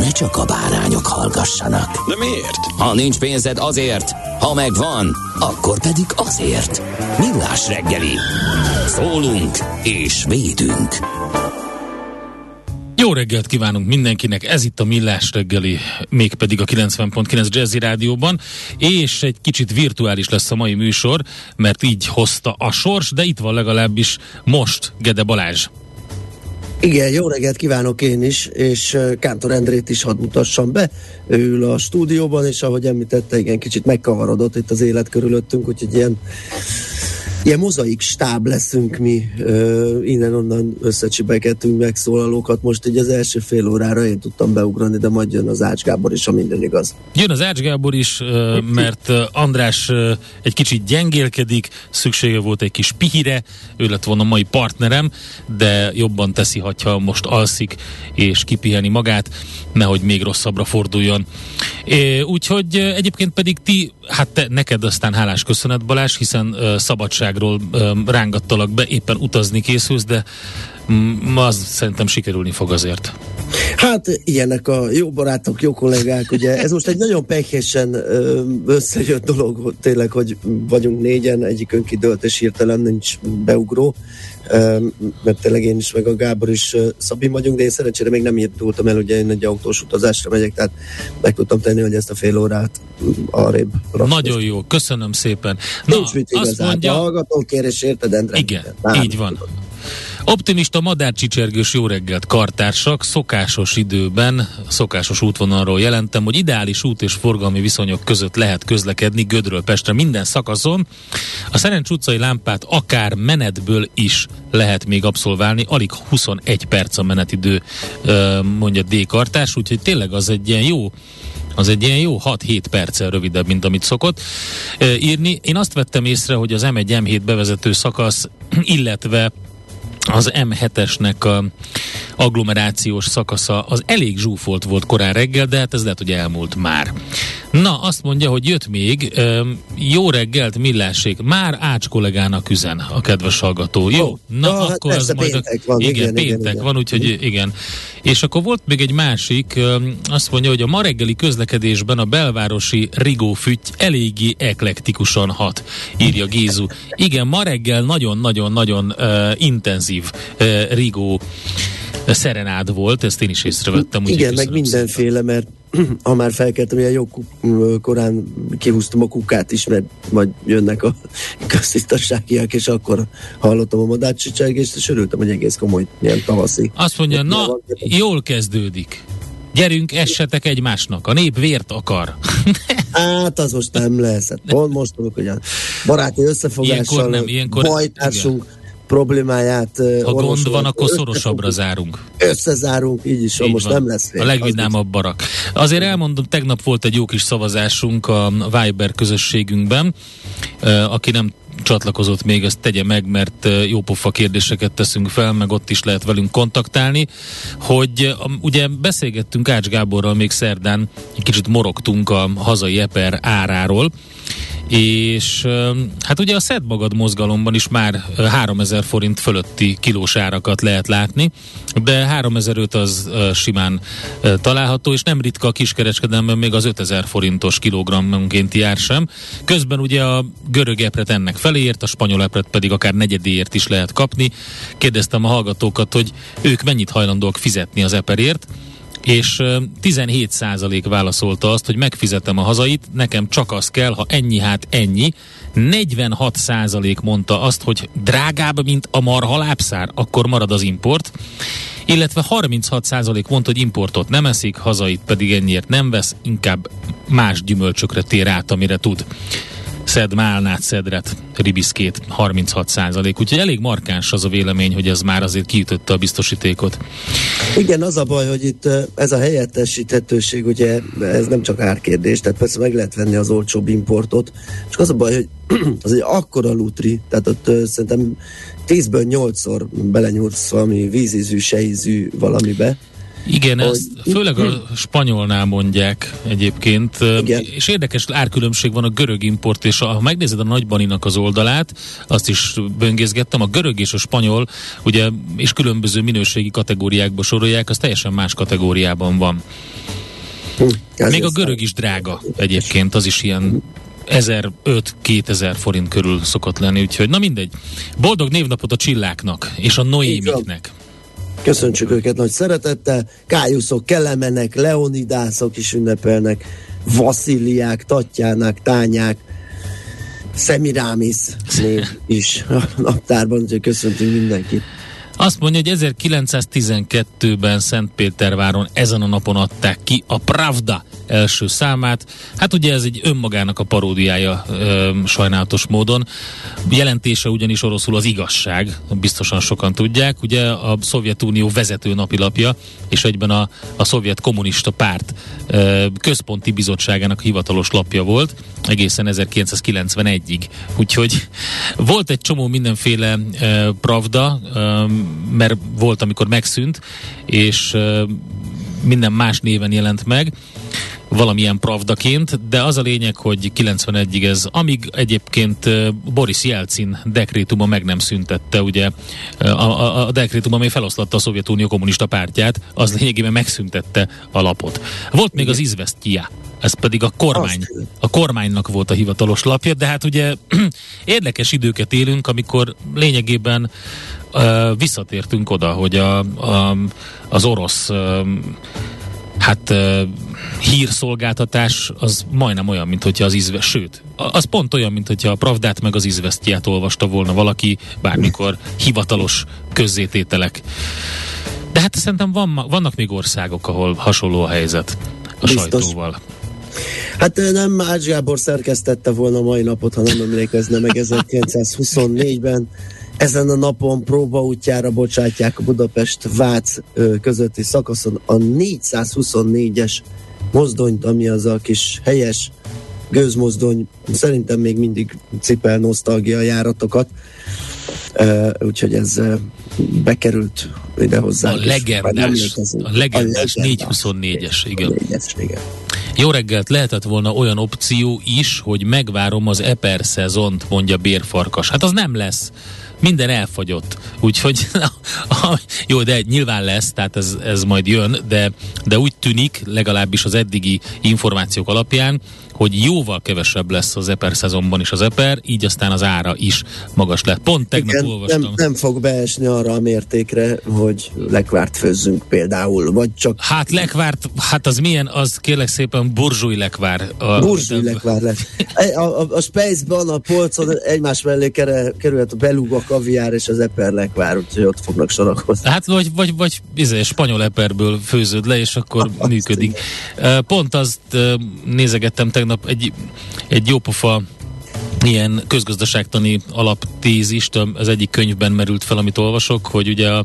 ne csak a bárányok hallgassanak. De miért? Ha nincs pénzed azért, ha megvan, akkor pedig azért. Millás reggeli. Szólunk és védünk. Jó reggelt kívánunk mindenkinek, ez itt a Millás reggeli, mégpedig a 90.9 Jazzy Rádióban, és egy kicsit virtuális lesz a mai műsor, mert így hozta a sors, de itt van legalábbis most Gede Balázs. Igen, jó reggelt kívánok én is, és Kántor Endrét is hadd mutassam be. Ő ül a stúdióban, és ahogy említette, igen, kicsit megkavarodott itt az élet körülöttünk, úgyhogy ilyen Ilyen mozaik stáb leszünk mi, uh, innen-onnan összecsibegetünk megszólalókat. Most így az első fél órára én tudtam beugrani, de majd jön az Ács Gábor is, ha minden igaz. Jön az Ács Gábor is, uh, mert András uh, egy kicsit gyengélkedik, szüksége volt egy kis pihire, ő lett volna mai partnerem, de jobban teszi, ha most alszik és kipiheni magát, nehogy még rosszabbra forduljon. Úgyhogy egyébként pedig ti, hát te, neked aztán hálás köszönet Balázs, hiszen szabadság Magyarországról rángattalak be, éppen utazni készülsz, de az szerintem sikerülni fog azért. Hát ilyenek a jó barátok, jó kollégák, ugye ez most egy nagyon pekhésen összejött dolog, tényleg, hogy vagyunk négyen, egyikünk kidőlt, és hirtelen nincs beugró, mert tényleg én is, meg a Gábor is Szabi vagyunk, de én szerencsére még nem írtultam el, ugye én egy autós utazásra megyek, tehát meg tudtam tenni, hogy ezt a fél órát arrébb rakni. Nagyon jó, köszönöm szépen. Na, Nincs mit igazán, mondja... a hallgatókérés érted, Endre? Igen, így van. Tudod. Optimista madárcsicsergős jó reggelt, kartársak, szokásos időben, szokásos útvonalról jelentem, hogy ideális út és forgalmi viszonyok között lehet közlekedni Gödről Pestre minden szakaszon. A Szerencs utcai lámpát akár menetből is lehet még abszolválni, alig 21 perc a menetidő, mondja D. Kartás, úgyhogy tényleg az egy ilyen jó az egy ilyen jó 6-7 perccel rövidebb, mint amit szokott írni. Én azt vettem észre, hogy az M1 M7 bevezető szakasz, illetve az M7-esnek a agglomerációs szakasza az elég zsúfolt volt korán reggel, de hát ez lehet, hogy elmúlt már. Na, azt mondja, hogy jött még, jó reggelt, millásék, már Ács kollégának üzen a kedves hallgató. Jó, oh, na ja, hát akkor hát az majd... A, van, igen, igen, péntek igen, van, úgyhogy igen. igen. És akkor volt még egy másik, azt mondja, hogy a ma reggeli közlekedésben a belvárosi Rigó füty eléggé eklektikusan hat, írja Gézu. Igen, ma reggel nagyon-nagyon-nagyon uh, intenzív uh, Rigó szerenád volt, ezt én is észrevettem. Igen, meg mindenféle, szépen. mert ha már felkeltem, ilyen jó korán kihúztam a kukát is, mert majd jönnek a köztisztaságiak, és akkor hallottam a madárcsicsergést, és örültem, hogy egész komoly, ilyen tavaszi. Azt mondja, na, van, jól kezdődik. Gyerünk, essetek egymásnak. A nép vért akar. hát az most nem lesz. Hát pont most tudok, hogy a baráti összefogással ilyenkor nem, ilyenkor, bajtársunk igen problémáját. Ha gond van, akkor szorosabbra zárunk. Összezárunk, így is, így most van. nem lesz vég. A legvidámabb barak. Azért elmondom, tegnap volt egy jó kis szavazásunk a Viber közösségünkben, aki nem csatlakozott még, ezt tegye meg, mert jópofa kérdéseket teszünk fel, meg ott is lehet velünk kontaktálni, hogy ugye beszélgettünk Ács Gáborral még szerdán, egy kicsit morogtunk a hazai eper áráról, és hát ugye a Szed magad mozgalomban is már 3000 forint fölötti kilós árakat lehet látni, de 3005 az simán található, és nem ritka a kiskereskedelemben még az 5000 forintos kilogrammonkénti ár sem. Közben ugye a görög epret ennek feléért, a spanyol epret pedig akár negyedéért is lehet kapni. Kérdeztem a hallgatókat, hogy ők mennyit hajlandóak fizetni az eperért, és 17% válaszolta azt, hogy megfizetem a hazait, nekem csak az kell, ha ennyi, hát ennyi. 46% mondta azt, hogy drágább, mint a marha lábszár, akkor marad az import. Illetve 36% mondta, hogy importot nem eszik, hazait pedig ennyiért nem vesz, inkább más gyümölcsökre tér át, amire tud szed málnát, szedret, ribiszkét 36 százalék. Úgyhogy elég markáns az a vélemény, hogy ez már azért kiütötte a biztosítékot. Igen, az a baj, hogy itt ez a helyettesíthetőség, ugye ez nem csak árkérdés, tehát persze meg lehet venni az olcsóbb importot, csak az a baj, hogy az egy akkora lutri, tehát ott szerintem 10-ből 8-szor belenyúlsz valami vízízű, sejízű valamibe, igen, hogy... ezt főleg a spanyolnál mondják egyébként, Igen. és érdekes árkülönbség van a görög import, és ha megnézed a nagybaninak az oldalát, azt is böngészgettem, a görög és a spanyol, ugye, és különböző minőségi kategóriákba sorolják, az teljesen más kategóriában van. Hm, Még a görög is drága egyébként, az is ilyen 1005-2000 forint körül szokott lenni, úgyhogy na mindegy. Boldog névnapot a csilláknak és a Noémiknek. Köszöntsük őket nagy szeretettel. Kájuszok, Kelemenek, Leonidászok is ünnepelnek, Vasziliák, Tatjának, Tányák, Szemirámis név is a naptárban, úgyhogy köszöntünk mindenkit. Azt mondja, hogy 1912-ben Szentpéterváron ezen a napon adták ki a Pravda első számát. Hát ugye ez egy önmagának a paródiája ö, sajnálatos módon. Jelentése ugyanis oroszul az igazság, biztosan sokan tudják. Ugye a Szovjetunió vezető napilapja, és egyben a, a szovjet kommunista párt ö, központi bizottságának hivatalos lapja volt, egészen 1991-ig. Úgyhogy volt egy csomó mindenféle ö, pravda, ö, mert volt, amikor megszűnt, és minden más néven jelent meg valamilyen pravdaként, de az a lényeg, hogy 91-ig ez, amíg egyébként Boris Jelcin dekrétuma meg nem szüntette, ugye a, a, a dekrétum, ami feloszlatta a Szovjetunió kommunista pártját, az lényegében megszüntette a lapot. Volt még az Izvestia, ez pedig a kormány. A kormánynak volt a hivatalos lapja, de hát ugye érdekes időket élünk, amikor lényegében visszatértünk oda, hogy a, a, az orosz hát hírszolgáltatás az majdnem olyan, mint hogyha az izve, sőt, az pont olyan, mint hogyha a Pravdát meg az izvesztját olvasta volna valaki bármikor hivatalos közzétételek. De hát szerintem van, vannak még országok, ahol hasonló a helyzet a Biztos. sajtóval. Hát nem Ács Gábor szerkesztette volna mai napot, ha nem emlékezne meg 1924-ben ezen a napon próbaútjára bocsátják a Budapest-Vác közötti szakaszon a 424-es mozdonyt, ami az a kis helyes gőzmozdony, szerintem még mindig cipel nosztalgia járatokat, uh, úgyhogy ez uh, bekerült ide hozzá. A legendás, a legendás 424-es, igen. igen. Jó reggelt, lehetett volna olyan opció is, hogy megvárom az Eper szezont, mondja Bérfarkas. Hát az nem lesz minden elfogyott. Úgyhogy jó, de nyilván lesz, tehát ez, ez majd jön, de, de úgy tűnik, legalábbis az eddigi információk alapján, hogy jóval kevesebb lesz az eper szezonban is az eper, így aztán az ára is magas lett. Pont tegnap Igen, olvastam. Nem, nem fog beesni arra a mértékre, hogy lekvárt főzzünk például, vagy csak... Hát lekvárt, hát az milyen, az kérlek szépen burzsúj lekvár. A, burzsúj de... lekvár lesz. A, a, a Space-ban a polcon egymás mellé kerülhet a belúg a kaviár és az eper lekvár, úgyhogy ott fognak sorakozni. Hát vagy, vagy, vagy izé, spanyol eperből főződ le, és akkor hát, működik. Igen. Pont azt nézegettem tegnap tegnap egy, egy jópofa ilyen közgazdaságtani alaptézist az egyik könyvben merült fel, amit olvasok, hogy ugye a,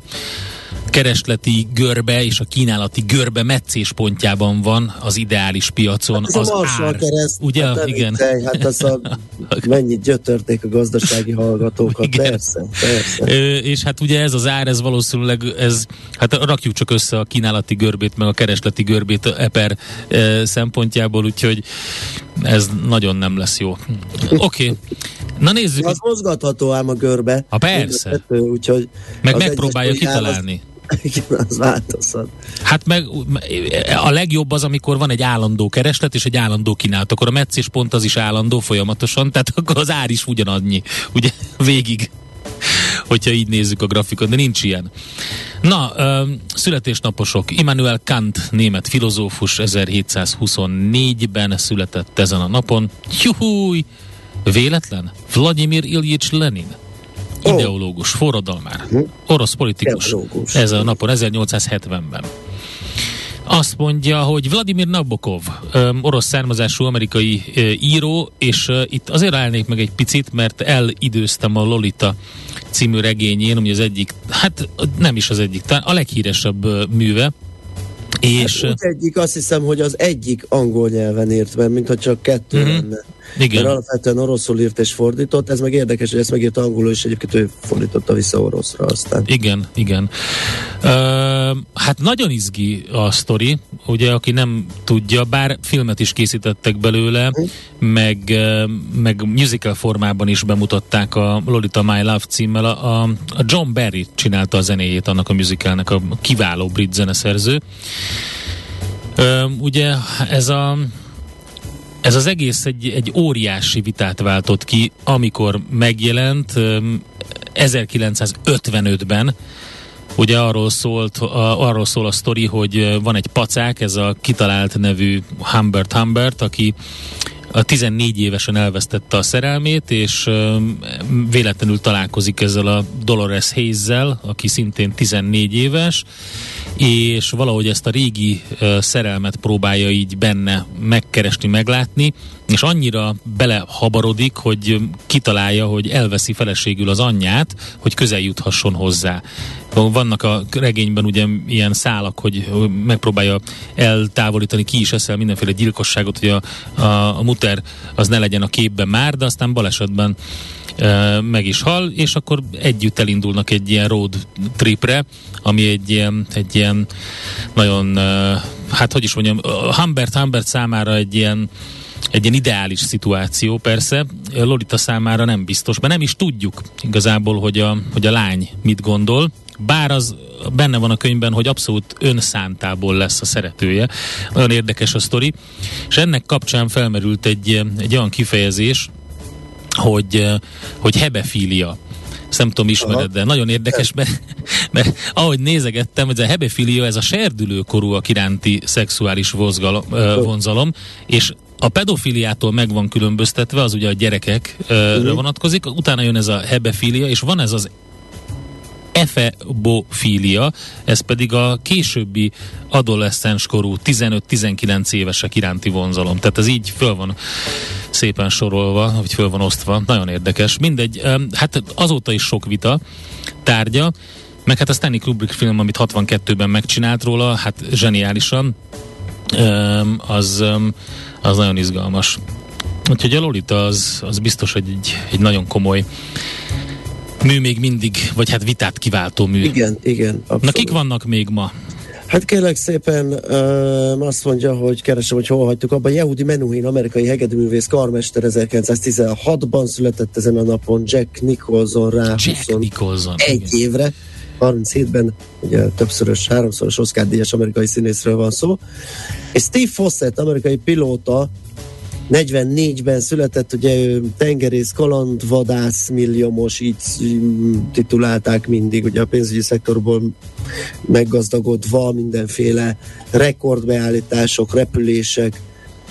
keresleti görbe és a kínálati görbe meccéspontjában van az ideális piacon Hát az a Marshall ár. kereszt. Ugye? Hát Igen. viccelj, hát az a, mennyit gyötörték a gazdasági hallgatókat. Igen. Persze, persze. Ö, és hát ugye ez az ár, ez valószínűleg, ez, hát rakjuk csak össze a kínálati görbét, meg a keresleti görbét eper ö, szempontjából, úgyhogy ez nagyon nem lesz jó. Oké, okay. na nézzük, Az mozgatható ám a görbe. Ha persze. Úgyhogy meg az megpróbálja áll, az- kitalálni. Az változhat. Hát meg a legjobb az, amikor van egy állandó kereslet és egy állandó kínálat, akkor a meccés pont az is állandó folyamatosan, tehát akkor az ár is ugyanannyi, ugye végig hogyha így nézzük a grafikon, de nincs ilyen. Na, ö, születésnaposok. Immanuel Kant, német filozófus, 1724-ben született ezen a napon. Juhúj! Véletlen? Vladimir Ilyich Lenin. Ideológus, forradalmár, orosz politikus. Ideológus. Ez a napon, 1870-ben. Azt mondja, hogy Vladimir Nabokov, öm, orosz származású amerikai ö, író, és ö, itt azért állnék meg egy picit, mert elidőztem a Lolita című regényén, ami az egyik, hát nem is az egyik, talán a leghíresebb ö, műve, és Hát, egyik, azt hiszem, hogy az egyik angol nyelven írt, mert mintha csak kettő uh-huh. lenne. Igen. Mert alapvetően oroszul írt és fordított, ez meg érdekes, hogy ezt megírta angolul, és egyébként ő fordította vissza oroszra aztán. Igen, igen. Ö, hát nagyon izgi a sztori, ugye, aki nem tudja, bár filmet is készítettek belőle, meg, ö, meg musical formában is bemutatták a Lolita My Love címmel. A, a John Barry csinálta a zenéjét annak a musicalnek, a kiváló brit zeneszerző. Ö, ugye ez a ez az egész egy, egy óriási vitát váltott ki, amikor megjelent öm, 1955-ben, Ugye arról, szólt, arról szól a sztori, hogy van egy pacák, ez a kitalált nevű Humbert Humbert, aki a 14 évesen elvesztette a szerelmét, és véletlenül találkozik ezzel a Dolores Hayes-zel, aki szintén 14 éves, és valahogy ezt a régi szerelmet próbálja így benne megkeresni, meglátni, és annyira belehabarodik, hogy kitalálja, hogy elveszi feleségül az anyját, hogy közel juthasson hozzá. Vannak a regényben ugye ilyen szálak, hogy megpróbálja eltávolítani, ki is eszel mindenféle gyilkosságot, hogy a, a, a muter az ne legyen a képben már, de aztán balesetben ö, meg is hal, és akkor együtt elindulnak egy ilyen road tripre, ami egy ilyen, egy ilyen nagyon, ö, hát hogy is mondjam, Humbert Humbert számára egy ilyen egy ilyen ideális szituáció, persze. Lolita számára nem biztos, mert nem is tudjuk igazából, hogy a, hogy a lány mit gondol, bár az benne van a könyvben, hogy abszolút önszántából lesz a szeretője. Nagyon érdekes a sztori. És ennek kapcsán felmerült egy, egy olyan kifejezés, hogy, hogy hebefília. Ezt ismered, de nagyon érdekes, mert, mert ahogy nézegettem, ez a hebefilia, ez a serdülőkorúak iránti szexuális vozgalom, vonzalom, és a pedofiliától meg van különböztetve, az ugye a gyerekekre vonatkozik, utána jön ez a hebefilia, és van ez az efebofília, ez pedig a későbbi adoleszcens korú 15-19 évesek iránti vonzalom. Tehát ez így föl van szépen sorolva, vagy föl van osztva. Nagyon érdekes. Mindegy, hát azóta is sok vita tárgya, meg hát a Stanley Kubrick film, amit 62-ben megcsinált róla, hát zseniálisan, az, öm, az nagyon izgalmas. Úgyhogy a Lolita az, az biztos, hogy egy, egy nagyon komoly mű még mindig, vagy hát vitát kiváltó mű. Igen, igen. Abszolút. Na kik vannak még ma? Hát kérlek szépen ö, azt mondja, hogy keresem, hogy hol hagytuk abban. Yehudi Menuhin, amerikai hegedűművész, karmester 1916-ban született ezen a napon, Jack Nicholson rá Jack 21 Nicholson. egy évre, 37-ben, ugye többszörös, háromszoros Oscar díjas amerikai színészről van szó. És Steve Fossett, amerikai pilóta, 44-ben született, ugye ő tengerész, kalandvadász, milliomos, így mm, titulálták mindig, ugye a pénzügyi szektorból meggazdagodva mindenféle rekordbeállítások, repülések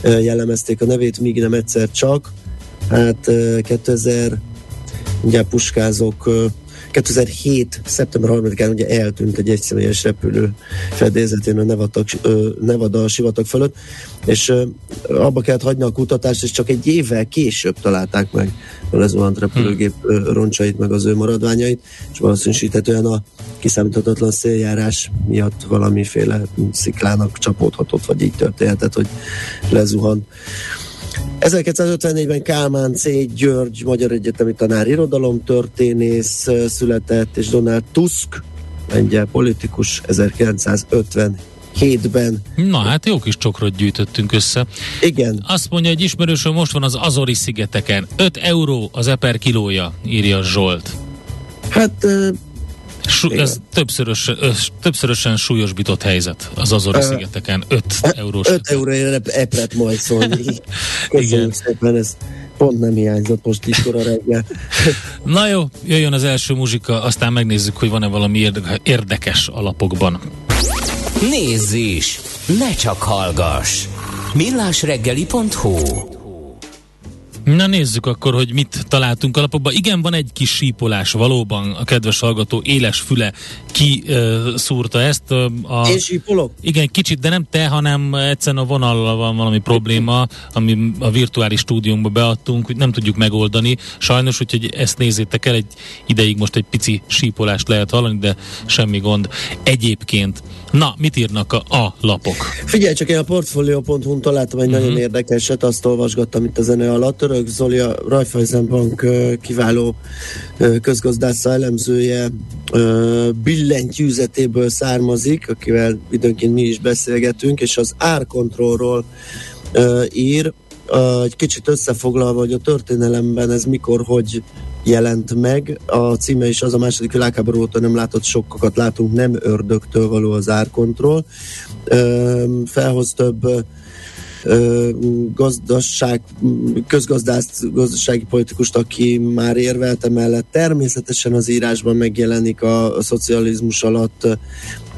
jellemezték a nevét, míg nem egyszer csak. Hát ö, 2000, ugye puskázok, ö, 2007. szeptember 3-án ugye eltűnt egy egyszemélyes repülő fedélzetén a Nevada, Nevada sivatag fölött, és abba kellett hagyni a kutatást, és csak egy évvel később találták meg a lezuhant repülőgép ö, roncsait, meg az ő maradványait, és valószínűsíthetően a kiszámíthatatlan széljárás miatt valamiféle sziklának csapódhatott, vagy így történhetett, hogy lezuhan. 1954-ben Kálmán C. György, Magyar Egyetemi Tanár, irodalomtörténész született, és Donald Tusk, lengyel politikus 1957-ben. Na hát jó kis csokrot gyűjtöttünk össze. Igen. Azt mondja, hogy ismerősöm most van az Azori szigeteken. 5 euró az eper kilója, írja Zsolt. Hát Sú, ez többszörös, ö, többszörösen súlyosbított helyzet az Azori uh, szigeteken. 5 eurós. 5 euróért epret majd szólni. Köszönjük szépen, ez pont nem hiányzott most így kora reggel. Na jó, jöjjön az első muzsika, aztán megnézzük, hogy van-e valami érdekes alapokban. Nézz is! Ne csak hallgass! millásreggeli.hu Na nézzük akkor, hogy mit találtunk alapokban. Igen, van egy kis sípolás valóban, a kedves hallgató éles füle kiszúrta ezt. A, Én sípolok? Igen, kicsit, de nem te, hanem egyszerűen a vonallal van valami probléma, ami a virtuális stúdiónkba beadtunk, hogy nem tudjuk megoldani. Sajnos, úgyhogy ezt nézzétek el, egy ideig most egy pici sípolást lehet hallani, de semmi gond. Egyébként, na, mit írnak a, a lapok? Figyelj csak, én a portfolio.hu-n találtam egy uh-huh. nagyon érdekeset, azt olvasgattam itt a zene alatt. Török Zoli, a Raiffeisenbank kiváló közgazdásza elemzője billentyűzetéből származik, akivel időnként mi is beszélgetünk, és az árkontrollról ír, egy kicsit összefoglalva, hogy a történelemben ez mikor, hogy jelent meg. A címe is az a második világháború óta nem látott sokkokat látunk, nem ördögtől való az árkontroll. Felhoz több gazdaság, közgazdász, gazdasági politikust, aki már érvelte mellett. Természetesen az írásban megjelenik a, a szocializmus alatt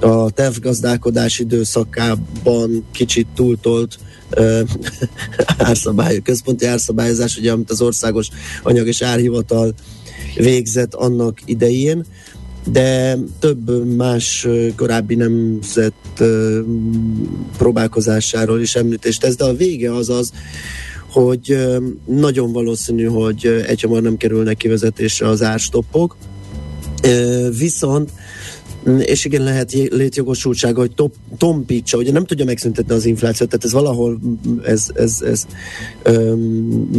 a tervgazdálkodás időszakában kicsit túltolt árszabály, központi árszabályozás, ugye, amit az országos anyag és árhivatal végzett annak idején de több más korábbi nemzet próbálkozásáról is említést tesz, de a vége az az, hogy nagyon valószínű, hogy egyhamar nem kerülnek kivezetésre az árstoppok, viszont és igen, lehet létjogosultsága, hogy top, tompítsa, ugye nem tudja megszüntetni az inflációt, tehát ez valahol ez, ez, ez öm,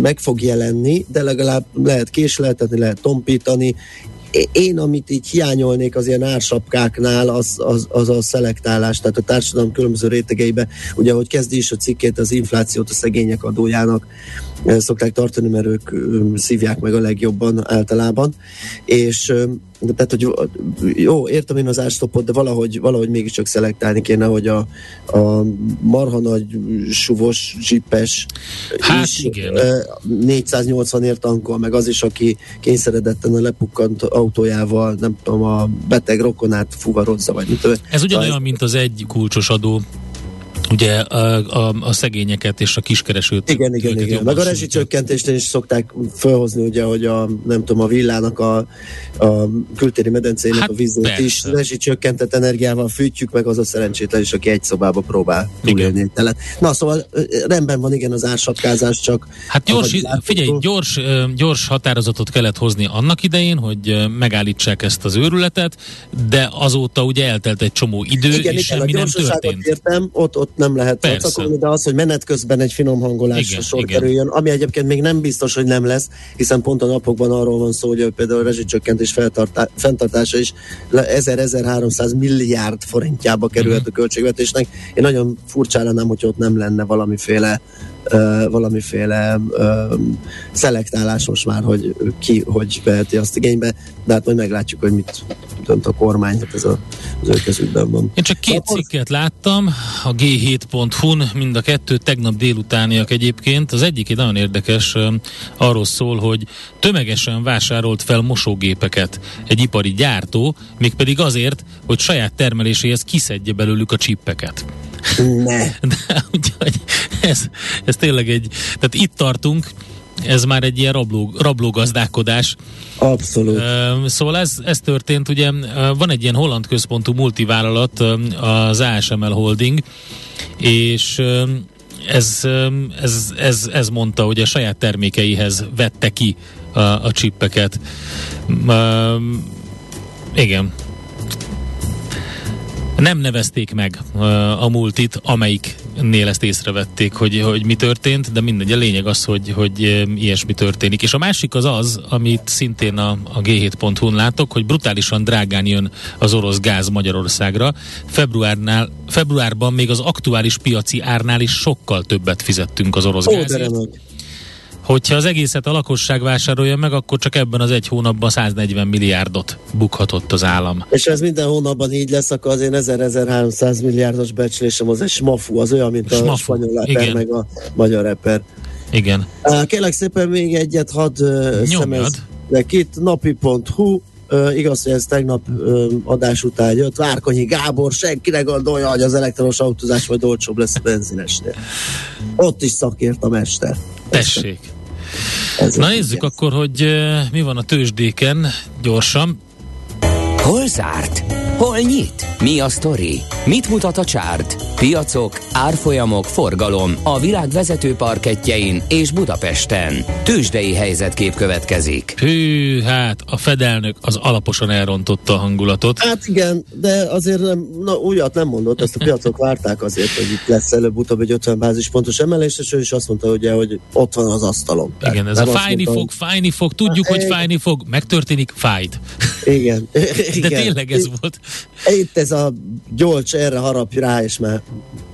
meg fog jelenni, de legalább lehet késleltetni, lehet tompítani, én, amit így hiányolnék az ilyen ársapkáknál, az, az, az a szelektálás, tehát a társadalom különböző rétegeibe, ugye, hogy kezdi is a cikkét, az inflációt a szegények adójának szokták tartani, mert ők szívják meg a legjobban általában, és tehát, hogy jó, értem én az árstopot, de valahogy, valahogy mégiscsak szelektálni kéne, hogy a, a marha nagy suvos, zsipes hát, is, igen. 480 ért tankol, meg az is, aki kényszeredetten a lepukkant autójával, nem tudom, a beteg rokonát fuvarozza, vagy mit Ez ugyanolyan, mint az egy kulcsos adó ugye a, a, a szegényeket és a kiskeresőt. Igen, igen, igen. Meg a rezsicsökkentést is szokták felhozni, ugye, hogy a, nem tudom, a villának a, a kültéri medencének hát a vizét persze. is rezsicsökkentett energiával fűtjük, meg az a szerencsétlen is, aki egy szobába próbál túlélni egy Na, szóval rendben van, igen, az ársapkázás, csak... Hát gyors, figyelj, gyors, gyors határozatot kellett hozni annak idején, hogy megállítsák ezt az őrületet, de azóta ugye eltelt egy csomó idő, igen, és igen, semmi nem történt. Értem, ott, ott nem lehet tartakolni, de az, hogy menet közben egy finom hangolásra sor igen. kerüljön, ami egyébként még nem biztos, hogy nem lesz, hiszen pont a napokban arról van szó, hogy például a rezsicsökkentés fenntartása is 1000-1300 milliárd forintjába kerülhet uh-huh. a költségvetésnek. Én nagyon furcsa lennem, hogy ott nem lenne valamiféle valamiféle uh, szelektálás most már, hogy ki hogy veheti azt igénybe, de hát majd meglátjuk, hogy mit dönt a kormány, hát ez a, az ő kezükben van. Én csak két cikket láttam, a g7.hu-n, mind a kettő tegnap délutániak egyébként. Az egyik egy nagyon érdekes, arról szól, hogy tömegesen vásárolt fel mosógépeket egy ipari gyártó, mégpedig azért, hogy saját termeléséhez kiszedje belőlük a csippeket. Ne. De, úgyhogy ez, ez tényleg egy, tehát itt tartunk, ez már egy ilyen rabló, rablógazdálkodás. Abszolút. Szóval ez, ez történt, ugye van egy ilyen holland központú multivállalat, az ASML Holding, és ez, ez, ez, ez mondta, hogy a saját termékeihez vette ki a, a csippeket. Igen. Nem nevezték meg uh, a multit, amelyiknél ezt észrevették, hogy, hogy mi történt, de mindegy, a lényeg az, hogy, hogy ilyesmi történik. És a másik az az, amit szintén a, a G7.hu-n látok, hogy brutálisan drágán jön az orosz gáz Magyarországra. Februárnál, februárban még az aktuális piaci árnál is sokkal többet fizettünk az orosz gázért. Hogyha az egészet a lakosság vásárolja meg, akkor csak ebben az egy hónapban 140 milliárdot bukhatott az állam. És ez minden hónapban így lesz, akkor azért 1000-1300 milliárdos becslésem az egy smafu, az olyan, mint a smafu. spanyol reper, meg a magyar reper. Igen. Kérlek szépen még egyet hadd de két napi.hu Uh, igaz, hogy ez tegnap uh, adás után jött. Várkonyi Gábor, senki ne gondolja, hogy az elektromos autózás majd olcsóbb lesz a benzinesnél. Ott is szakért a mester. Tessék. Ez Na nézzük igen. akkor, hogy mi van a tőzsdéken gyorsan. Hol zárt? Hol nyit? Mi a sztori? Mit mutat a csárt? Piacok, árfolyamok, forgalom a világ vezető parketjein és Budapesten. Tőzsdei helyzetkép következik. Hű, hát a fedelnök az alaposan elrontotta a hangulatot. Hát igen, de azért nem, na, újat nem mondott, ezt a piacok várták azért, hogy itt lesz előbb-utóbb egy 50 bázispontos emelés, és ő is azt mondta, ugye, hogy ott van az asztalon. Igen, ez a fájni mondta, fog, fájni fog, tudjuk, hát, hogy fájni fog, megtörténik, fájt. Igen. De igen. tényleg ez volt. Itt ez a gyolcs erre harapj rá, és már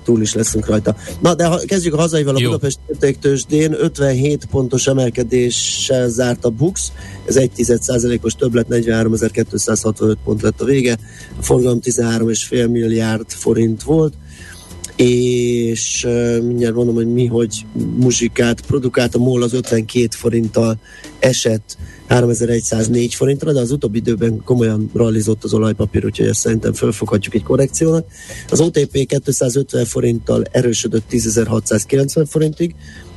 túl is leszünk rajta. Na, de ha, kezdjük a hazaival a Jó. Budapest értéktősdén 57 pontos emelkedéssel zárt a BUX, ez 1% os többlet, 43.265 pont lett a vége, a forgalom 13,5 milliárd forint volt, és mindjárt mondom, hogy mi, hogy muzsikát produkált, a MOL az 52 forinttal esett 3104 forintra, de az utóbbi időben komolyan rallizott az olajpapír, úgyhogy ezt szerintem fölfoghatjuk egy korrekciónak. Az OTP 250 forinttal erősödött 10.690 forintig,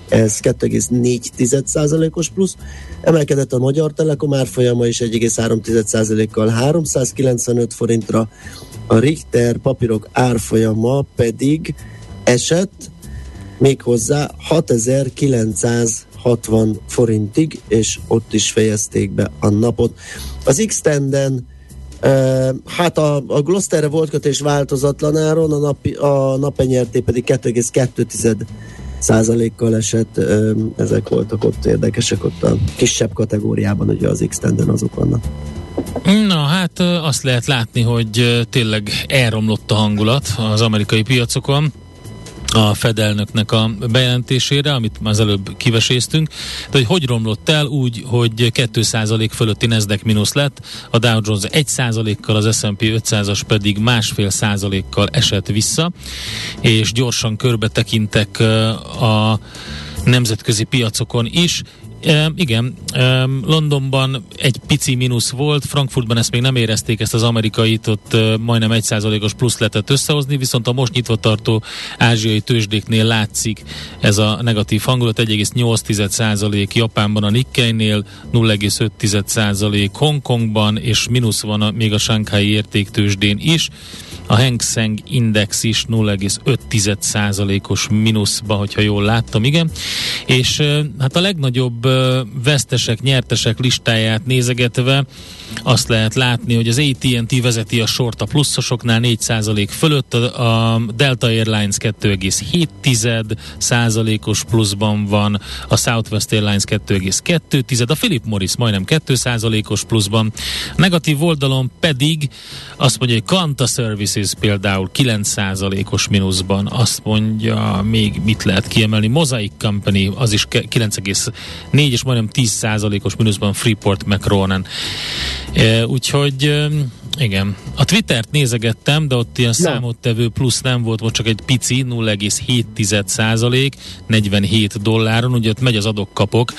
ez 2,4%-os plusz. Emelkedett a Magyar Telekom árfolyama is 1,3%-kal 395 forintra, a Richter papírok árfolyama pedig esett méghozzá 6960 forintig, és ott is fejezték be a napot. Az x Uh, hát a, a Glosterre volt kötés változatlan áron, a, napi, a napenyerté pedig 2,2 százalékkal esett, uh, ezek voltak ott érdekesek, ott a kisebb kategóriában ugye az x azok vannak. Na hát azt lehet látni, hogy tényleg elromlott a hangulat az amerikai piacokon. A Fedelnöknek a bejelentésére, amit már az előbb kiveséztünk, de hogy hogy romlott el? Úgy, hogy 2% fölötti Nasdaq mínusz lett, a Dow Jones 1%-kal, az S&P 500-as pedig másfél százalékkal esett vissza, és gyorsan körbe tekintek a nemzetközi piacokon is. E, igen, e, Londonban egy pici mínusz volt, Frankfurtban ezt még nem érezték, ezt az amerikait ott e, majdnem egy százalékos plusz lehetett összehozni, viszont a most nyitva tartó ázsiai tőzsdéknél látszik ez a negatív hangulat, 1,8 százalék Japánban a Nikkei-nél, 0,5 százalék Hongkongban, és mínusz van a, még a Shanghai értéktőzsdén is a Hang Seng Index is 0,5%-os mínuszba, hogyha jól láttam, igen. És hát a legnagyobb vesztesek, nyertesek listáját nézegetve azt lehet látni, hogy az AT&T vezeti a sort a pluszosoknál 4% fölött, a Delta Airlines 2,7 százalékos pluszban van, a Southwest Airlines 2,2%, a Philip Morris majdnem 2 százalékos pluszban, negatív oldalon pedig azt mondja, hogy Quanta Services például 9 százalékos mínuszban, azt mondja, még mit lehet kiemelni, Mosaic Company, az is 9,4 és majdnem 10 százalékos mínuszban Freeport McRonan. E, úgyhogy igen. A Twittert nézegettem, de ott ilyen ja. számottevő plusz nem volt, most csak egy pici, 0,7 százalék, 47 dolláron, ugye ott megy az adok-kapok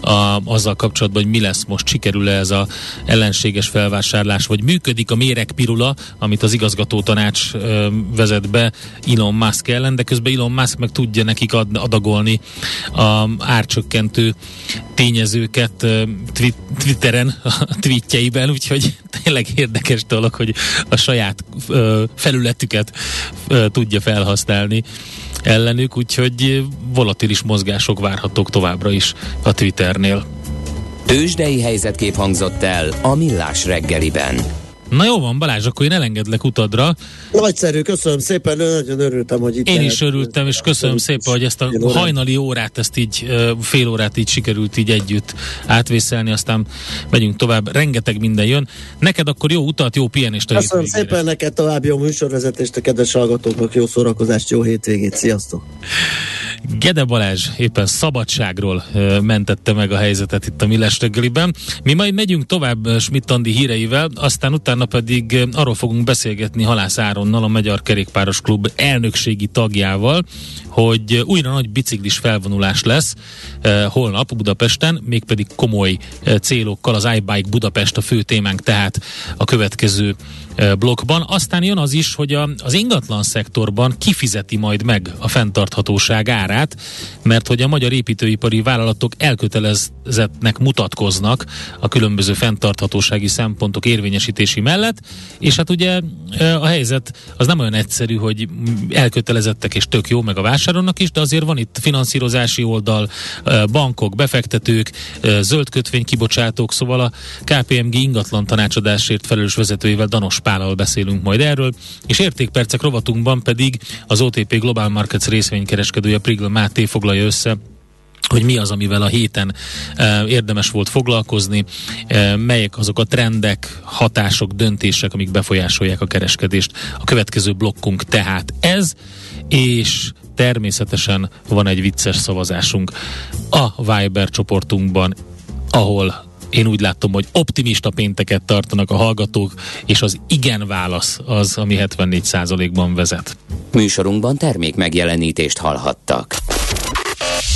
a, azzal kapcsolatban, hogy mi lesz most, sikerül-e ez a ellenséges felvásárlás, vagy működik a méregpirula, amit az igazgató tanács vezet be Elon Musk ellen, de közben Elon Musk meg tudja nekik ad, adagolni a árcsökkentő tényezőket ö, Twitteren, a tweetjeiben, úgyhogy tényleg érdekes dolog, hogy a saját felületüket tudja felhasználni ellenük, úgyhogy volatilis mozgások várhatók továbbra is a Twitternél. Tőzsdei helyzetkép hangzott el a Millás reggeliben. Na jó van, Balázs, akkor én elengedlek utadra. Nagyszerű, köszönöm szépen, nagyon örültem, hogy itt Én lehet. is örültem, és köszönöm szépen, hogy ezt a hajnali órát, ezt így fél órát így sikerült így együtt átvészelni, aztán megyünk tovább. Rengeteg minden jön. Neked akkor jó utat, jó pihenést a Köszönöm hétvégére. szépen neked további jó műsorvezetést a kedves hallgatóknak, jó szórakozást, jó hétvégét, sziasztok! Gede Balázs éppen szabadságról mentette meg a helyzetet itt a Millás reggeliben. Mi majd megyünk tovább ö, Schmidt-Andi híreivel, aztán utána pedig arról fogunk beszélgetni Halász Áronnal, a Magyar Kerékpáros Klub elnökségi tagjával, hogy újra nagy biciklis felvonulás lesz holnap Budapesten, mégpedig komoly célokkal az iBike Budapest a fő témánk, tehát a következő blokkban. Aztán jön az is, hogy a, az ingatlan szektorban kifizeti majd meg a fenntarthatóság árát, mert hogy a magyar építőipari vállalatok elkötelezettnek mutatkoznak a különböző fenntarthatósági szempontok érvényesítési mellett, és hát ugye a helyzet az nem olyan egyszerű, hogy elkötelezettek és tök jó, meg a vásárolnak is, de azért van itt finanszírozási oldal, bankok, befektetők, zöld kötvénykibocsátók, szóval a KPMG ingatlan tanácsadásért felelős vezetőjével Danos Pállal beszélünk majd erről, és értékpercek rovatunkban pedig az OTP Global Markets részvénykereskedője Prigl Máté foglalja össze hogy mi az, amivel a héten e, érdemes volt foglalkozni, e, melyek azok a trendek, hatások, döntések, amik befolyásolják a kereskedést. A következő blokkunk tehát ez, és természetesen van egy vicces szavazásunk a Viber csoportunkban, ahol én úgy látom, hogy optimista pénteket tartanak a hallgatók, és az igen válasz az, ami 74%-ban vezet. Műsorunkban termék megjelenítést hallhattak.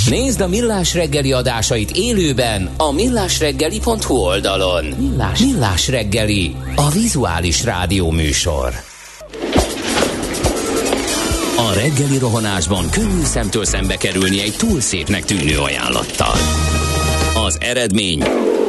Nézd a Millás reggeli adásait élőben a millásreggeli.hu oldalon. Millás, Millás reggeli, a vizuális rádió műsor. A reggeli rohanásban könnyű szemtől szembe kerülni egy túl szépnek tűnő ajánlattal. Az eredmény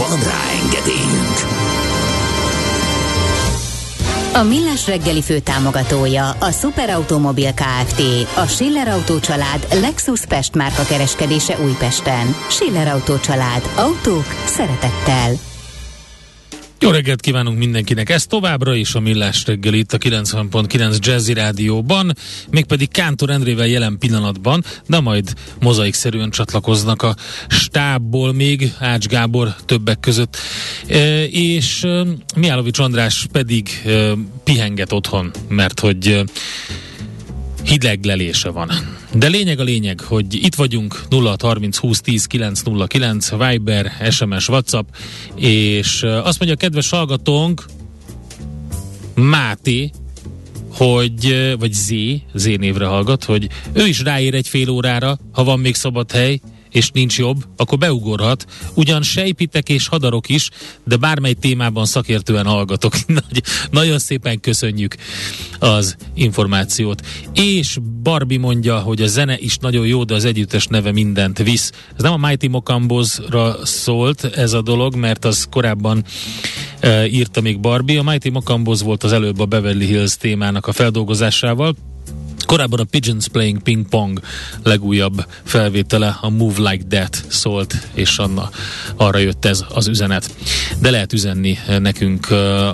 Van rá engedélyünk! A Millás reggeli fő támogatója a Superautomobil KFT, a Schiller Autó család Lexus Pest márka kereskedése Újpesten. Schiller Autó család. Autók szeretettel. Jó reggelt kívánunk mindenkinek! Ez továbbra is a Millás reggel itt a 90.9 Jazzy Rádióban, mégpedig Kántor Endrével jelen pillanatban, de majd mozaikszerűen csatlakoznak a stábból még, Ács Gábor többek között, e, és e, Miálovics András pedig e, pihenget otthon, mert hogy e, hideglelése van. De lényeg a lényeg, hogy itt vagyunk 0630 20 10 909 Viber, SMS, WhatsApp, és azt mondja a kedves hallgatónk, Máté, hogy, vagy Z, Z névre hallgat, hogy ő is ráér egy fél órára, ha van még szabad hely, és nincs jobb, akkor beugorhat. Ugyan sejpitek és hadarok is, de bármely témában szakértően hallgatok. Nagy, nagyon szépen köszönjük az információt. És Barbie mondja, hogy a zene is nagyon jó, de az együttes neve mindent visz. Ez nem a Mighty Mokambozra szólt ez a dolog, mert az korábban e, írta még Barbie. A Mighty Mokamboz volt az előbb a Beverly Hills témának a feldolgozásával. Korábban a Pigeons Playing Ping Pong legújabb felvétele, a Move Like That szólt, és Anna, arra jött ez az üzenet. De lehet üzenni nekünk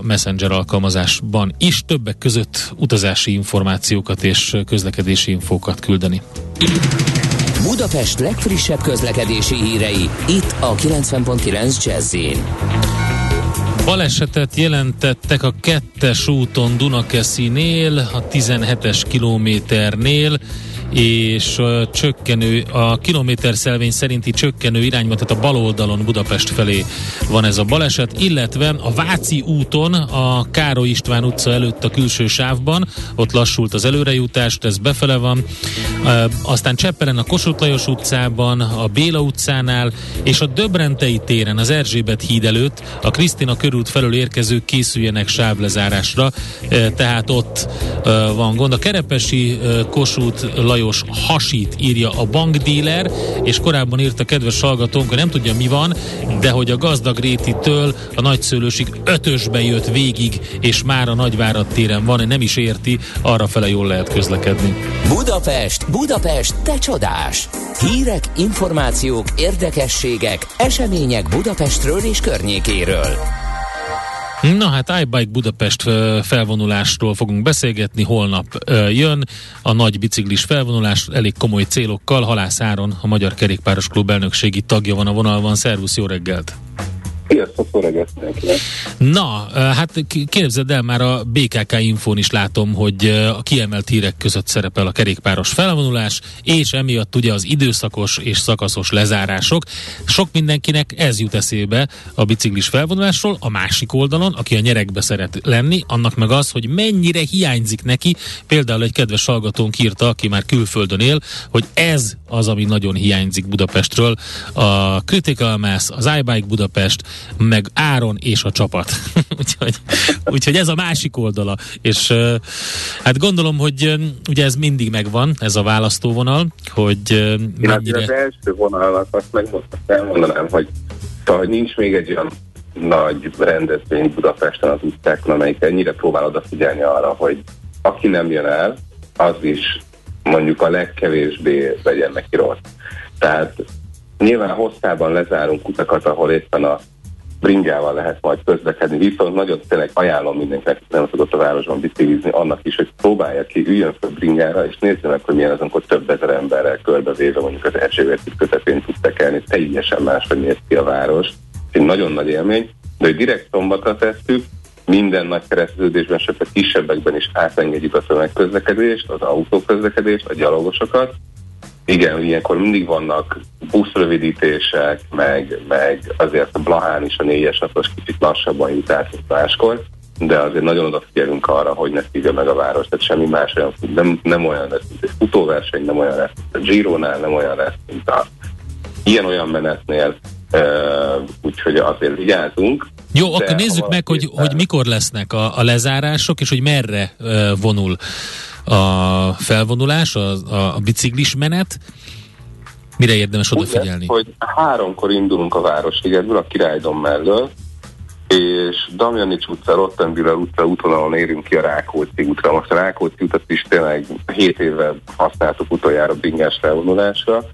Messenger alkalmazásban is, többek között utazási információkat és közlekedési infókat küldeni. Budapest legfrissebb közlekedési hírei, itt a 90.9 jazz Balesetet jelentettek a kettes úton Dunakeszinél, a 17-es kilométernél, és a csökkenő, a kilométer szelvény szerinti csökkenő irányban, tehát a bal oldalon Budapest felé van ez a baleset, illetve a Váci úton, a Károly István utca előtt a külső sávban, ott lassult az előrejutást, ez befele van, aztán Csepperen a Kossuth Lajos utcában, a Béla utcánál, és a Döbrentei téren, az Erzsébet híd előtt, a Krisztina körút felől érkezők készüljenek sávlezárásra, tehát ott van gond. A Kerepesi Kossuth Lajos hasít írja a bankdíler, és korábban írt a kedves hallgatónk, hogy nem tudja mi van, de hogy a gazdag rétitől a nagyszőlősig ötösbe jött végig, és már a Nagyvárad téren van, nem is érti, arra fele jól lehet közlekedni. Budapest, Budapest, te csodás! Hírek, információk, érdekességek, események Budapestről és környékéről. Na hát iBike Budapest felvonulásról fogunk beszélgetni, holnap jön a nagy biciklis felvonulás, elég komoly célokkal, Halász Áron, a Magyar Kerékpáros Klub elnökségi tagja van a vonalban, szervusz, jó reggelt! Sziasztok, Na, hát képzeld el, már a BKK infón is látom, hogy a kiemelt hírek között szerepel a kerékpáros felvonulás, és emiatt ugye az időszakos és szakaszos lezárások. Sok mindenkinek ez jut eszébe a biciklis felvonulásról, a másik oldalon, aki a nyerekbe szeret lenni, annak meg az, hogy mennyire hiányzik neki, például egy kedves hallgatónk írta, aki már külföldön él, hogy ez az, ami nagyon hiányzik Budapestről. A Critical Mass, az iBike Budapest, meg Áron és a csapat. úgyhogy, úgyhogy ez a másik oldala. És hát gondolom, hogy ugye ez mindig megvan, ez a választóvonal, hogy mennyire... az első vonalat azt meg most elmondanám, hogy, szóval, hogy nincs még egy olyan nagy rendezvény Budapesten az utcákon, amelyik ennyire próbál odafigyelni arra, hogy aki nem jön el, az is mondjuk a legkevésbé legyen neki rossz. Tehát nyilván hosszában lezárunk utakat, ahol éppen a bringával lehet majd közlekedni, viszont nagyon tényleg ajánlom mindenkinek, nem tudott a városban biciklizni, annak is, hogy próbálja ki, üljön fel bringára, és nézze meg, hogy milyen az, amikor több ezer emberrel körbevéve mondjuk az Erzsébet közepén tud tekelni, teljesen máshogy néz ki a város. Egy nagyon nagy élmény, de hogy direkt szombatra tesszük, minden nagy kereszteződésben, sőt kisebbekben is átengedjük a tömegközlekedést, az autóközlekedést, a gyalogosokat, igen, ilyenkor mindig vannak buszrövidítések, meg, meg azért a Blahán is a négyes napos kicsit lassabban jut át, mint máskor, de azért nagyon odafigyelünk arra, hogy ne szívja meg a város, tehát semmi más olyan, nem, nem olyan lesz, mint egy futóverseny, nem olyan lesz, mint a Gironál, nem olyan lesz, mint a ilyen-olyan menetnél, uh, úgyhogy azért vigyázunk. Jó, akkor nézzük meg, hogy, hogy mikor lesznek a, a lezárások, és hogy merre uh, vonul a felvonulás, a, a, a biciklis menet. Mire érdemes odafigyelni? Úgy hogy háromkor indulunk a Városligetből, a Királydom mellől, és Damjanics utca, Rottenbüller utca útvonalon érünk ki a Rákóczi útra. Most a Rákóczi utat is tényleg 7 éve használtuk utoljára bingás felvonulásra.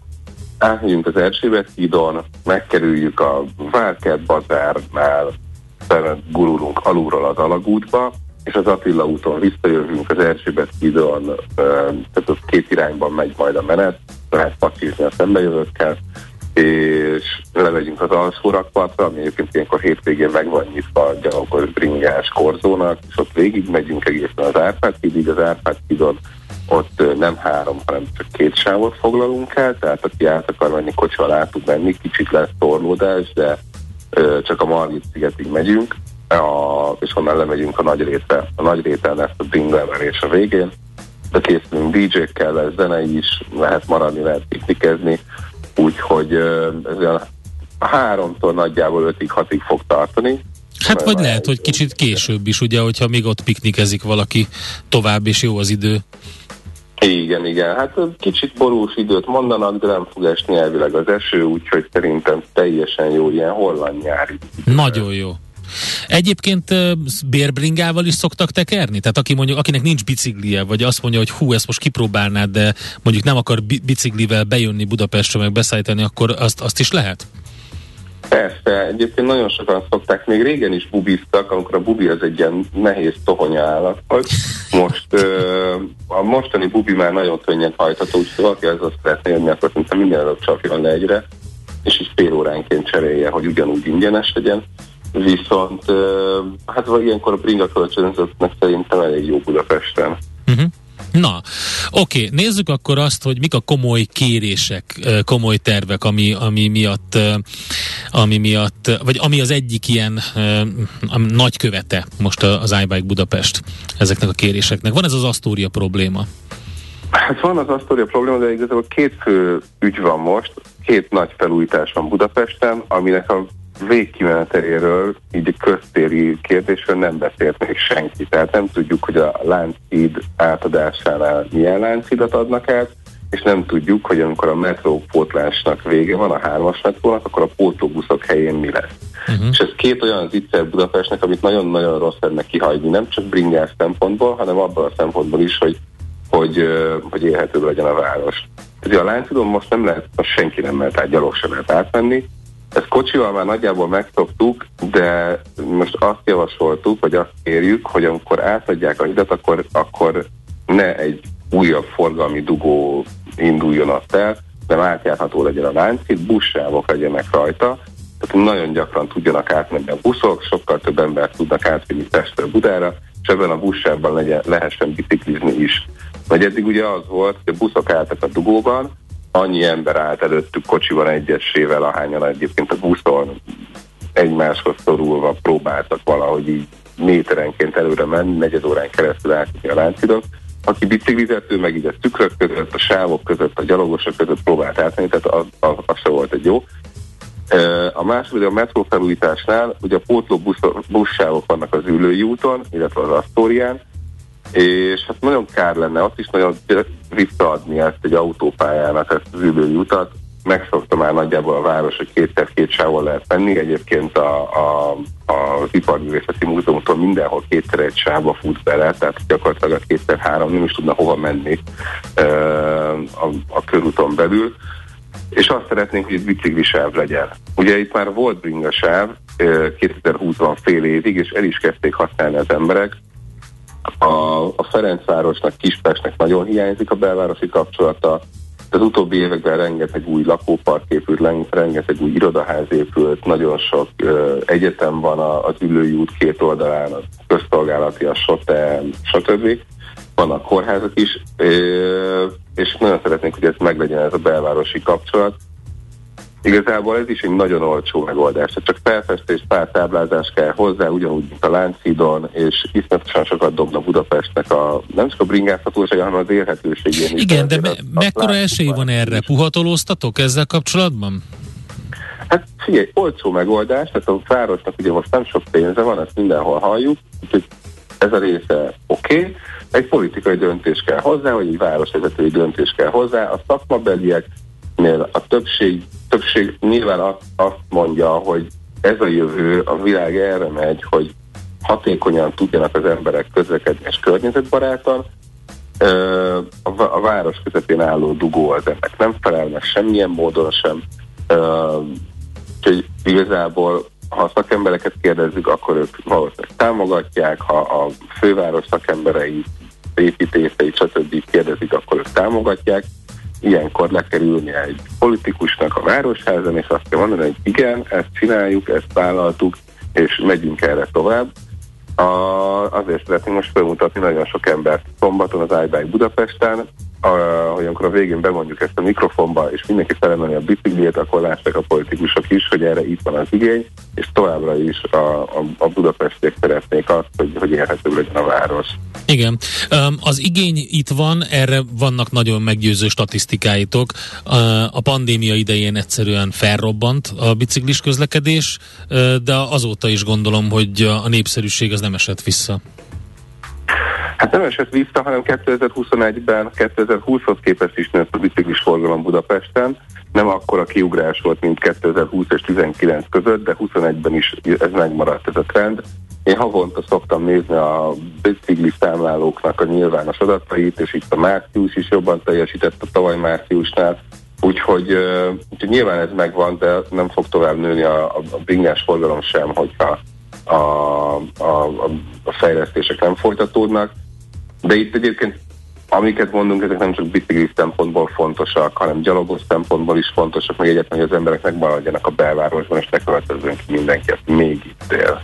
Átmegyünk az Erzsébet hídon, megkerüljük a Várkert bazárnál, gurulunk alulról az alagútba, és az Attila úton visszajövünk az Erzsébet hídon, tehát az két irányban megy majd a menet, lehet pacizni a szembejövőkkel, és lemegyünk az alsórakpartra, ami egyébként ilyenkor hétvégén meg van nyitva a gyalogos bringás korzónak, és ott végig megyünk egészen az Árpád hídig, az Árpád hídon ott nem három, hanem csak két sávot foglalunk el, tehát aki át akar menni kocsival át tud menni, kicsit lesz torlódás, de csak a Margit szigetig megyünk, a, és onnan lemegyünk a nagy része. A nagy réten lesz a bing leverés a végén, de készülünk DJ-kkel, lesz zene is, lehet maradni, lehet piknikezni, úgyhogy ez olyan háromtól nagyjából ötig, hatig fog tartani. Hát vagy lehet, hogy kicsit később is, ugye, hogyha még ott piknikezik valaki tovább, és jó az idő. Igen, igen. Hát kicsit borús időt mondanak, de nem fog esni elvileg az eső, úgyhogy szerintem teljesen jó ilyen holland nyári. Nagyon jó. Egyébként bérbringával is szoktak tekerni? Tehát aki mondjuk, akinek nincs biciklije, vagy azt mondja, hogy hú, ezt most kipróbálnád, de mondjuk nem akar biciklivel bejönni Budapestre, meg beszállítani, akkor azt, azt is lehet? Persze, egyébként nagyon sokan szokták, még régen is bubiztak, amikor a bubi az egy ilyen nehéz tohonya állat volt. Most a mostani bubi már nagyon könnyen hajtható, úgyhogy valaki az azt szeretné jönni, akkor szerintem minden előbb csapjon le egyre, és így fél óránként cserélje, hogy ugyanúgy ingyenes legyen. Viszont hát vagy ilyenkor a bringa kölcsönzőknek szerintem elég jó Budapesten. Uh-huh. Na, oké, okay, nézzük akkor azt, hogy mik a komoly kérések, komoly tervek, ami, ami miatt, ami miatt, vagy ami az egyik ilyen nagy követe most az iBike Budapest ezeknek a kéréseknek. Van ez az Astoria probléma? Hát van az Astoria probléma, de igazából két fő ügy van most, két nagy felújítás van Budapesten, aminek a végkimeneteléről, így a köztéri kérdésről nem beszélt még senki. Tehát nem tudjuk, hogy a láncid átadásánál milyen láncidat adnak át, és nem tudjuk, hogy amikor a metrópótlásnak vége van, a hármas metrónak, akkor a pótlóbuszok helyén mi lesz. Uh-huh. És ez két olyan zicser Budapestnek, amit nagyon-nagyon rossz lenne kihagyni, nem csak bringás szempontból, hanem abban a szempontból is, hogy, hogy, hogy élhető legyen a város. Tehát a Láncidon most nem lehet, most senki nem mehet át, gyalog sem lehet átmenni. Ezt kocsival már nagyjából megszoktuk, de most azt javasoltuk, vagy azt kérjük, hogy amikor átadják a hidat, akkor, akkor ne egy újabb forgalmi dugó induljon azt el, de átjárható legyen a láncid, buszsávok legyenek rajta, tehát nagyon gyakran tudjanak átmenni a buszok, sokkal több ember tudnak átvinni Pestről Budára, és ebben a buszsában legyen, lehessen biciklizni is. Vagy eddig ugye az volt, hogy a buszok álltak a dugóban, annyi ember állt előttük kocsival egyesével, ahányan egyébként a buszon egymáshoz szorulva próbáltak valahogy így méterenként előre menni, negyed órán keresztül átjutni a láncidon. Aki biciklizető, meg így a tükrök között, a sávok között, a gyalogosok között próbált átmenni, tehát az, az, az se volt egy jó. A második a metró felújításnál, ugye a pótló busz, buszsávok vannak az ülői úton, illetve az Asztórián, és hát nagyon kár lenne azt is nagyon visszaadni ezt egy autópályának, ezt az ülői utat. Megszokta már nagyjából a város, hogy kétszer két sávon lehet menni. Egyébként a, a, az Iparművészeti Múzeumtól mindenhol kétszer egy sávba fut bele, tehát gyakorlatilag a kétszer három nem is tudna hova menni a, a körúton belül és azt szeretnénk, hogy egy biciklisáv legyen. Ugye itt már volt bringasáv 2020-ban fél évig, és el is kezdték használni az emberek. A, a Ferencvárosnak, Kispestnek nagyon hiányzik a belvárosi kapcsolata, az utóbbi években rengeteg új lakópark épült, rengeteg új irodaház épült, nagyon sok ö, egyetem van az ülői út két oldalán, a közszolgálati, a SOTE, stb vannak kórházak is, és nagyon szeretnénk, hogy ez meglegyen ez a belvárosi kapcsolat. Igazából ez is egy nagyon olcsó megoldás. Csak felfestés, pár táblázás kell hozzá, ugyanúgy, mint a Láncidon, és iszonyatosan sokat dobna Budapestnek a, nem csak a bringázhatósága, hanem az élhetőségén. Igen, de me- mekkora esély van erre? Puhatolóztatok ezzel kapcsolatban? Hát figyelj, olcsó megoldás, tehát a városnak ugye most nem sok pénze van, ezt mindenhol halljuk, úgyhogy ez a része oké. Okay egy politikai döntés kell hozzá, vagy egy városvezetői döntés kell hozzá. A szakmabelieknél a többség, többség nyilván azt mondja, hogy ez a jövő, a világ erre megy, hogy hatékonyan tudjanak az emberek közlekedni és környezetbarátan. A város közepén álló dugó az ennek nem felel meg semmilyen módon sem. Úgyhogy igazából ha a szakembereket kérdezzük, akkor ők valószínűleg támogatják, ha a főváros szakemberei építészeit, stb. kérdezik, akkor ők támogatják. Ilyenkor le kell ülni egy politikusnak a városházan, és azt kell mondani, hogy igen, ezt csináljuk, ezt vállaltuk, és megyünk erre tovább. A, azért szeretnénk most bemutatni nagyon sok embert szombaton az iBike Budapesten, a, hogy amikor a végén bemondjuk ezt a mikrofonba, és mindenki felemeli a biciklét, akkor lássák a politikusok is, hogy erre itt van az igény, és továbbra is a, a, a budapestiek szeretnék élhető legyen a város. Igen. Az igény itt van, erre vannak nagyon meggyőző statisztikáitok. A pandémia idején egyszerűen felrobbant a biciklis közlekedés, de azóta is gondolom, hogy a népszerűség az nem esett vissza. Hát nem esett vissza, hanem 2021-ben, 2020-hoz képest is nőtt a biciklis forgalom Budapesten. Nem akkora kiugrás volt, mint 2020 és 2019 között, de 21-ben is ez megmaradt ez a trend. Én havonta szoktam nézni a bicikli számlálóknak a nyilvános adatait, és itt a március is jobban teljesített a tavaly márciusnál, úgyhogy, úgyhogy nyilván ez megvan, de nem fog tovább nőni a, a, a bringás forgalom sem, hogyha a, a, a, fejlesztések nem folytatódnak. De itt egyébként amiket mondunk, ezek nem csak bicikli szempontból fontosak, hanem gyalogos szempontból is fontosak, meg egyetlen, hogy az emberek megmaradjanak a belvárosban, és ne ki mindenki, aki még itt él.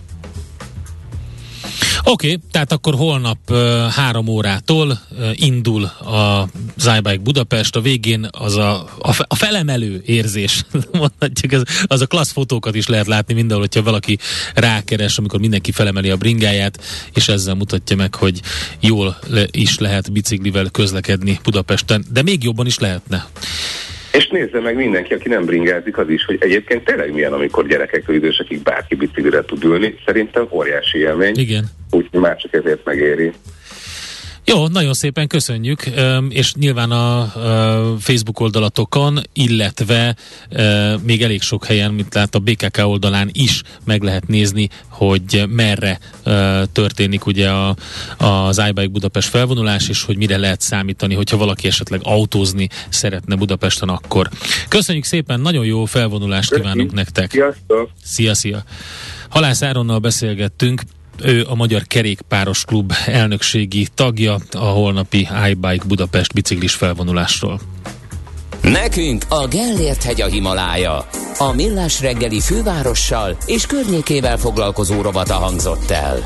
Oké, okay, tehát akkor holnap három órától uh, indul a Zybike Budapest, a végén az a, a, a felemelő érzés, mondhatjuk, az, az a klassz fotókat is lehet látni mindenhol, hogyha valaki rákeres, amikor mindenki felemeli a bringáját, és ezzel mutatja meg, hogy jól le, is lehet biciklivel közlekedni Budapesten, de még jobban is lehetne. És nézze meg mindenki, aki nem bringázik, az is, hogy egyébként tényleg milyen, amikor gyerekek idősekig bárki biciklire tud ülni. Szerintem óriási élmény. Igen. Úgyhogy már csak ezért megéri. Jó, nagyon szépen köszönjük, és nyilván a Facebook oldalatokon, illetve még elég sok helyen, mint lát a BKK oldalán is meg lehet nézni, hogy merre történik ugye a, az iBike Budapest felvonulás, és hogy mire lehet számítani, hogyha valaki esetleg autózni szeretne Budapesten akkor. Köszönjük szépen, nagyon jó felvonulást kívánunk nektek. Sziasztok! Szia, szia! Halász Áronnal beszélgettünk, ő a Magyar Kerékpáros Klub elnökségi tagja a holnapi iBike Budapest biciklis felvonulásról. Nekünk a Gellért hegy a Himalája. A Millás reggeli fővárossal és környékével foglalkozó rovata hangzott el.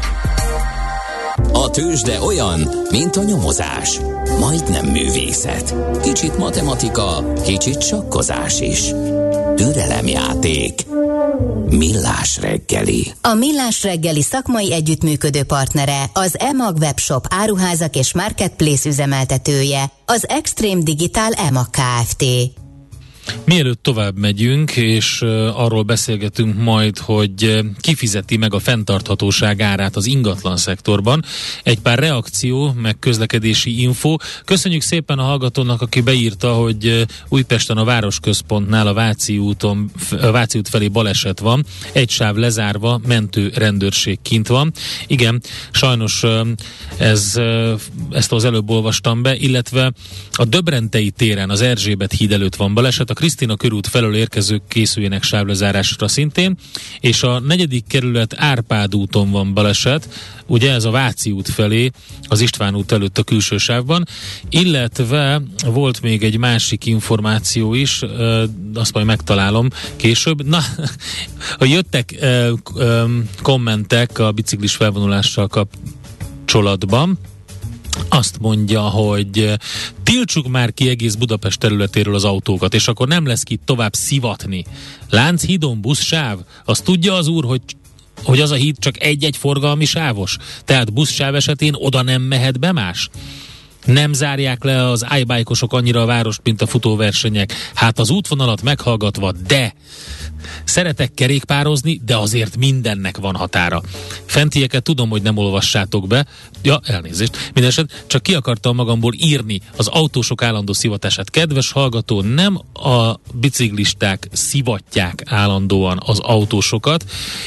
A tőzsde olyan, mint a nyomozás. Majdnem művészet. Kicsit matematika, kicsit sakkozás is. Türelemjáték. Millás reggeli. A Millás reggeli szakmai együttműködő partnere az EMAG webshop áruházak és marketplace üzemeltetője, az Extreme Digital EMAG Kft. Mielőtt tovább megyünk, és arról beszélgetünk majd, hogy kifizeti meg a fenntarthatóság árát az ingatlan szektorban. Egy pár reakció, meg közlekedési info. Köszönjük szépen a hallgatónak, aki beírta, hogy Újpesten a városközpontnál a Váci, úton, a Váci út felé baleset van. Egy sáv lezárva, mentő rendőrség kint van. Igen, sajnos ez, ezt az előbb olvastam be, illetve a Döbrentei téren az Erzsébet híd előtt van baleset, a Krisztina körút felől érkezők készüljenek sávlezárásra szintén, és a negyedik kerület Árpád úton van baleset, ugye ez a Váci út felé, az István út előtt a külső sávban, illetve volt még egy másik információ is, azt majd megtalálom később. Na, ha jöttek kommentek a biciklis felvonulással kapcsolatban, azt mondja, hogy tiltsuk már ki egész Budapest területéről az autókat, és akkor nem lesz ki tovább szivatni. Lánchídon buszsáv, azt tudja az úr, hogy hogy az a híd csak egy-egy forgalmi sávos. Tehát buszsáv esetén oda nem mehet be más nem zárják le az iBike-osok annyira a várost, mint a futóversenyek. Hát az útvonalat meghallgatva, de szeretek kerékpározni, de azért mindennek van határa. Fentieket tudom, hogy nem olvassátok be. Ja, elnézést. Mindeneset csak ki akartam magamból írni az autósok állandó szivatását. Kedves hallgató, nem a biciklisták szivatják állandóan az autósokat,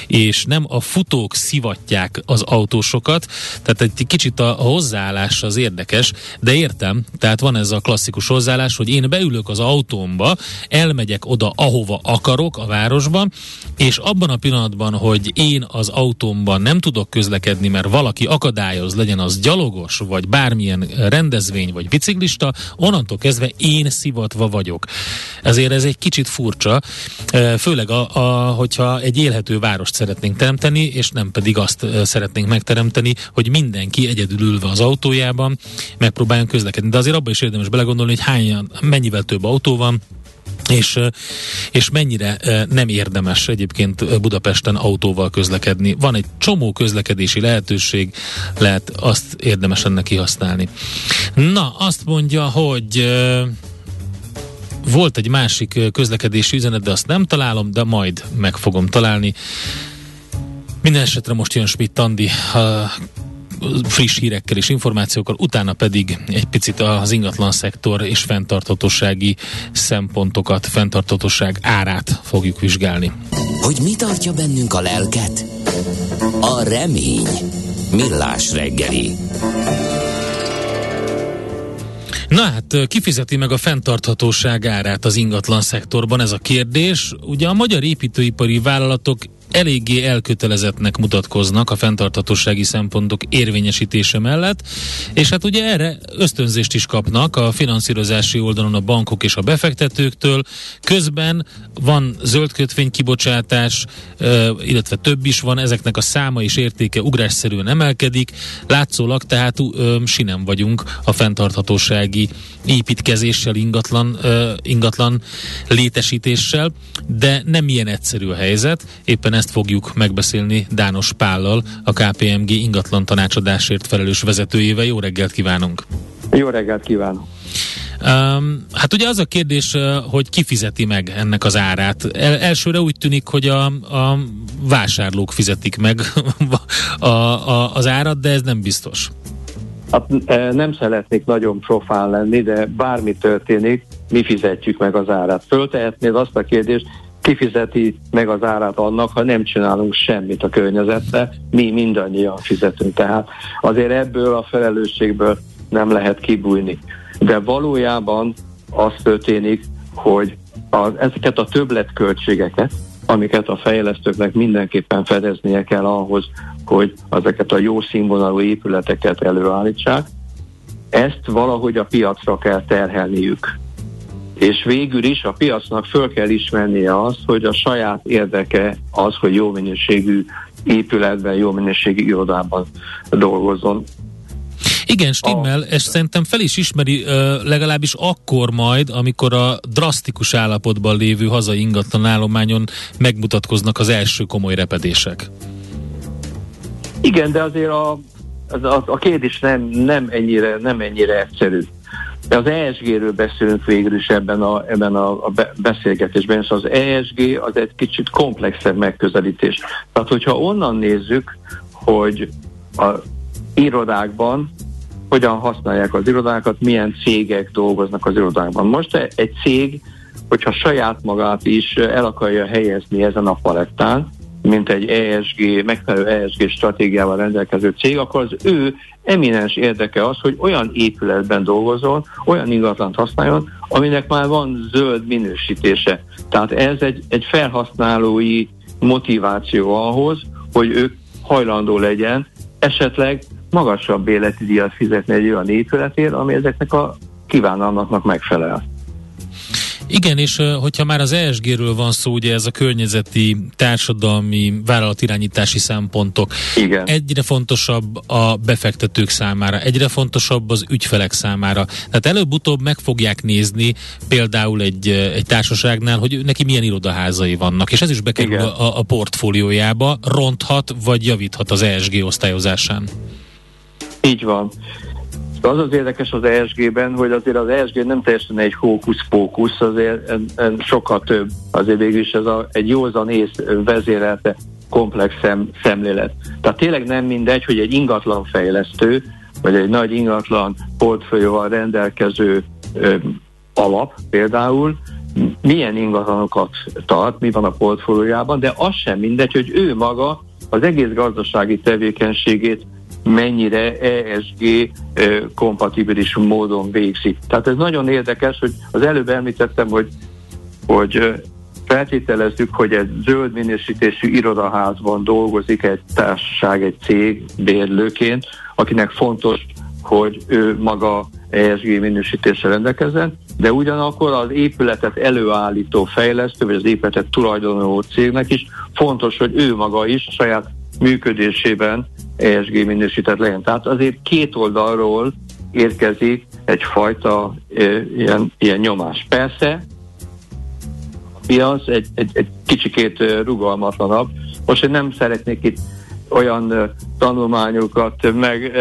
és nem a futók szivatják az autósokat. Tehát egy kicsit a hozzáállás az érdekes de értem, tehát van ez a klasszikus hozzáállás, hogy én beülök az autómba, elmegyek oda, ahova akarok a városban, és abban a pillanatban, hogy én az autómban nem tudok közlekedni, mert valaki akadályoz, legyen az gyalogos, vagy bármilyen rendezvény, vagy biciklista, onnantól kezdve én szivatva vagyok. Ezért ez egy kicsit furcsa, főleg a, a, hogyha egy élhető várost szeretnénk teremteni, és nem pedig azt szeretnénk megteremteni, hogy mindenki egyedül ülve az autójában, meg megpróbáljon közlekedni. De azért abban is érdemes belegondolni, hogy hány, mennyivel több autó van, és, és mennyire nem érdemes egyébként Budapesten autóval közlekedni. Van egy csomó közlekedési lehetőség, lehet azt érdemes ennek kihasználni. Na, azt mondja, hogy volt egy másik közlekedési üzenet, de azt nem találom, de majd meg fogom találni. Minden esetre most jön Schmidt Andi friss hírekkel és információkkal, utána pedig egy picit az ingatlan szektor és fenntarthatósági szempontokat, fenntarthatóság árát fogjuk vizsgálni. Hogy mi tartja bennünk a lelket? A remény. Millás reggeli. Na hát, kifizeti meg a fenntarthatóság árát az ingatlan szektorban, ez a kérdés. Ugye a magyar építőipari vállalatok eléggé elkötelezettnek mutatkoznak a fenntarthatósági szempontok érvényesítése mellett, és hát ugye erre ösztönzést is kapnak a finanszírozási oldalon a bankok és a befektetőktől. Közben van zöld kibocsátás, illetve több is van, ezeknek a száma és értéke ugrásszerűen emelkedik. Látszólag tehát sinem vagyunk a fenntarthatósági építkezéssel, ingatlan, ingatlan létesítéssel, de nem ilyen egyszerű a helyzet. Éppen ezt fogjuk megbeszélni Dános Pállal, a KPMG ingatlan tanácsadásért felelős vezetőjével. Jó reggelt kívánunk! Jó reggelt kívánok! Um, hát ugye az a kérdés, hogy ki fizeti meg ennek az árát. El, elsőre úgy tűnik, hogy a, a vásárlók fizetik meg a, a, az árat, de ez nem biztos. Hát nem szeretnék nagyon profán lenni, de bármi történik, mi fizetjük meg az árát. Föltehetnéd azt a kérdést, kifizeti meg az árát annak, ha nem csinálunk semmit a környezetre, mi mindannyian fizetünk. Tehát azért ebből a felelősségből nem lehet kibújni. De valójában az történik, hogy az, ezeket a többletköltségeket, amiket a fejlesztőknek mindenképpen fedeznie kell ahhoz, hogy ezeket a jó színvonalú épületeket előállítsák, ezt valahogy a piacra kell terhelniük. És végül is a piacnak föl kell ismernie azt, hogy a saját érdeke az, hogy jó minőségű épületben, jó minőségű irodában dolgozzon. Igen, stimmel, a... és szerintem fel is ismeri legalábbis akkor majd, amikor a drasztikus állapotban lévő hazai ingatlan állományon megmutatkoznak az első komoly repedések. Igen, de azért a, a, a kérdés nem, nem, ennyire, nem ennyire egyszerű. De az ESG-ről beszélünk végül is ebben a, ebben a, a beszélgetésben, és az ESG az egy kicsit komplexebb megközelítés. Tehát, hogyha onnan nézzük, hogy a irodákban hogyan használják az irodákat, milyen cégek dolgoznak az irodákban. Most egy cég, hogyha saját magát is el akarja helyezni ezen a palettán, mint egy ESG, megfelelő ESG stratégiával rendelkező cég, akkor az ő eminens érdeke az, hogy olyan épületben dolgozol, olyan ingatlant használjon, aminek már van zöld minősítése. Tehát ez egy, egy felhasználói motiváció ahhoz, hogy ők hajlandó legyen esetleg magasabb életi díjat fizetni egy olyan épületért, ami ezeknek a kívánalmaknak megfelel. Igen, és hogyha már az ESG-ről van szó, ugye ez a környezeti, társadalmi, vállalatirányítási szempontok. Igen. Egyre fontosabb a befektetők számára, egyre fontosabb az ügyfelek számára. Tehát előbb-utóbb meg fogják nézni például egy, egy társaságnál, hogy neki milyen irodaházai vannak, és ez is bekerül a, a portfóliójába, ronthat vagy javíthat az ESG osztályozásán. Így van. Az az érdekes az ESG-ben, hogy azért az ESG nem teljesen egy hókusz-pókusz, azért en, en sokkal több. Azért végül is ez a, egy józan ész vezérelte komplex szem, szemlélet. Tehát tényleg nem mindegy, hogy egy ingatlan fejlesztő, vagy egy nagy ingatlan portfólióval rendelkező ö, alap például, milyen ingatlanokat tart, mi van a portfóliójában, de az sem mindegy, hogy ő maga az egész gazdasági tevékenységét mennyire ESG kompatibilis módon végzi. Tehát ez nagyon érdekes, hogy az előbb említettem, hogy, hogy feltételezzük, hogy egy zöld minősítésű irodaházban dolgozik egy társaság, egy cég bérlőként, akinek fontos, hogy ő maga ESG minősítéssel rendelkezzen, de ugyanakkor az épületet előállító fejlesztő, vagy az épületet tulajdonoló cégnek is fontos, hogy ő maga is saját működésében ESG minősített legyen. Tehát azért két oldalról érkezik egyfajta e, ilyen, ilyen nyomás. Persze a piac egy, egy, egy kicsikét rugalmatlanabb. Most én nem szeretnék itt olyan tanulmányokat meg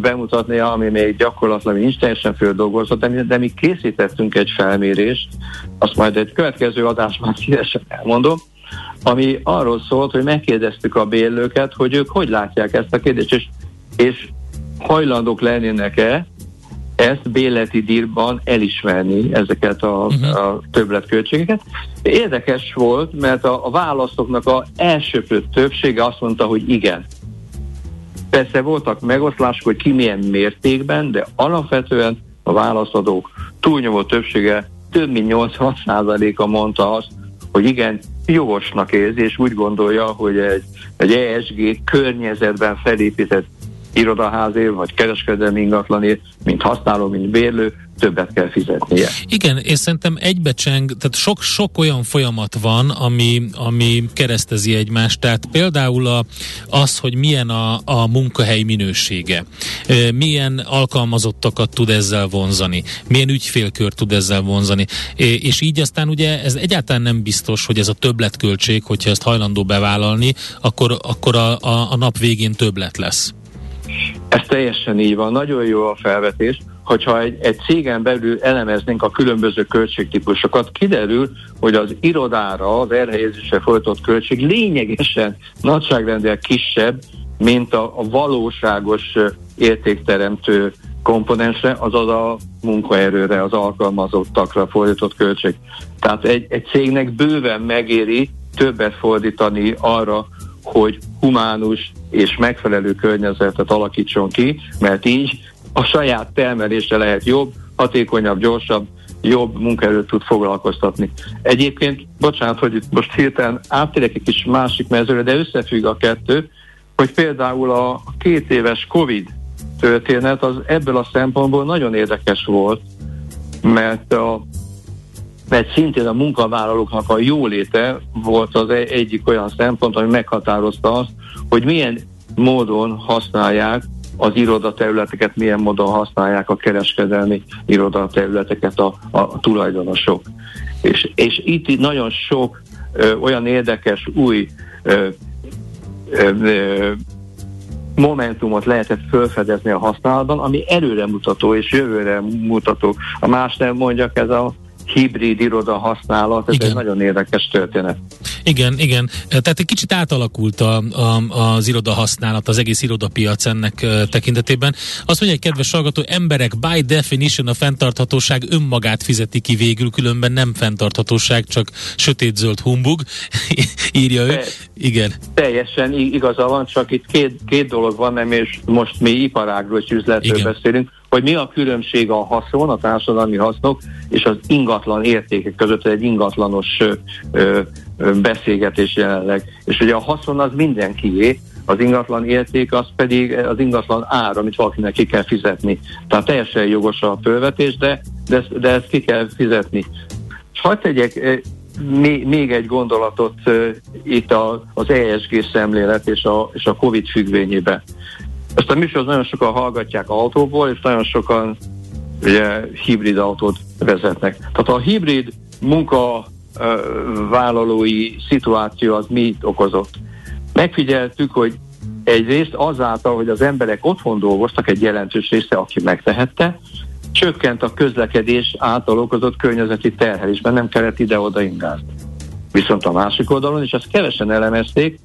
bemutatni, ami még gyakorlatilag nincs teljesen földolgozott, de, de mi készítettünk egy felmérést, azt majd egy következő adásban szívesen elmondom, ami arról szólt, hogy megkérdeztük a bérlőket, hogy ők hogy látják ezt a kérdést, és, és hajlandók lennének-e ezt béleti dírban elismerni ezeket a, uh-huh. a többletköltségeket. Érdekes volt, mert a, a választoknak a elsőprő többsége azt mondta, hogy igen. Persze voltak megoszlások, hogy ki milyen mértékben, de alapvetően a válaszadók túlnyomó többsége több mint 80%-a mondta azt, hogy igen, jogosnak érzi, és úgy gondolja, hogy egy, egy ESG környezetben felépített irodaházért, vagy kereskedelmi ingatlanért, mint használó, mint bérlő, többet kell fizetnie. Igen, és szerintem egybecseng, tehát sok-sok olyan folyamat van, ami, ami keresztezi egymást, tehát például a, az, hogy milyen a, a munkahely minősége, milyen alkalmazottakat tud ezzel vonzani, milyen ügyfélkör tud ezzel vonzani, és így aztán ugye ez egyáltalán nem biztos, hogy ez a többletköltség, hogyha ezt hajlandó bevállalni, akkor, akkor a, a, a nap végén többlet lesz. Ez teljesen így van, nagyon jó a felvetés. Hogyha egy, egy cégen belül elemeznénk a különböző költségtípusokat, kiderül, hogy az irodára, az elhelyezésre folytott költség lényegesen nagyságrendel kisebb, mint a, a valóságos értékteremtő komponensre, azaz a munkaerőre, az alkalmazottakra fordított költség. Tehát egy, egy cégnek bőven megéri többet fordítani arra, hogy humánus és megfelelő környezetet alakítson ki, mert így a saját termelése lehet jobb, hatékonyabb, gyorsabb, jobb munkaerőt tud foglalkoztatni. Egyébként, bocsánat, hogy itt most hirtelen áttérek egy kis másik mezőre, de összefügg a kettő, hogy például a két éves Covid történet az ebből a szempontból nagyon érdekes volt, mert a mert szintén a munkavállalóknak a jóléte volt az egyik olyan szempont, ami meghatározta azt, hogy milyen módon használják az irodaterületeket, milyen módon használják a kereskedelmi irodaterületeket a, a tulajdonosok. És, és itt nagyon sok ö, olyan érdekes új ö, ö, momentumot lehetett felfedezni a használatban, ami előremutató és jövőre mutató. A más nem mondjak, ez a hibrid iroda használat, ez igen. egy nagyon érdekes történet. Igen, igen. Tehát egy kicsit átalakult a, a, az iroda használat, az egész irodapiac ennek tekintetében. Azt mondja egy kedves hallgató, emberek by definition a fenntarthatóság önmagát fizeti ki végül, különben nem fenntarthatóság, csak sötét-zöld humbug, írja ő. Igen. Teljesen igaza van, csak itt két, két dolog van, nem és most mi iparágról és üzletről Igen. beszélünk hogy mi a különbség a haszon, a társadalmi hasznok és az ingatlan értékek között, egy ingatlanos ö, ö, beszélgetés jelenleg. És ugye a haszon az mindenkié, az ingatlan érték az pedig az ingatlan ár, amit valakinek ki kell fizetni. Tehát teljesen jogos a fölvetés, de, de, de ezt ki kell fizetni. És hagyd tegyek még, még egy gondolatot uh, itt a, az ESG szemlélet és a, és a COVID függvényében. Ezt a műsort nagyon sokan hallgatják autóból, és nagyon sokan ugye hibrid autót vezetnek. Tehát a hibrid munkavállalói szituáció az mit okozott? Megfigyeltük, hogy egyrészt azáltal, hogy az emberek otthon dolgoztak, egy jelentős része, aki megtehette, csökkent a közlekedés által okozott környezeti terhelésben, nem kellett ide-oda ingázni. Viszont a másik oldalon, és ezt kevesen elemezték,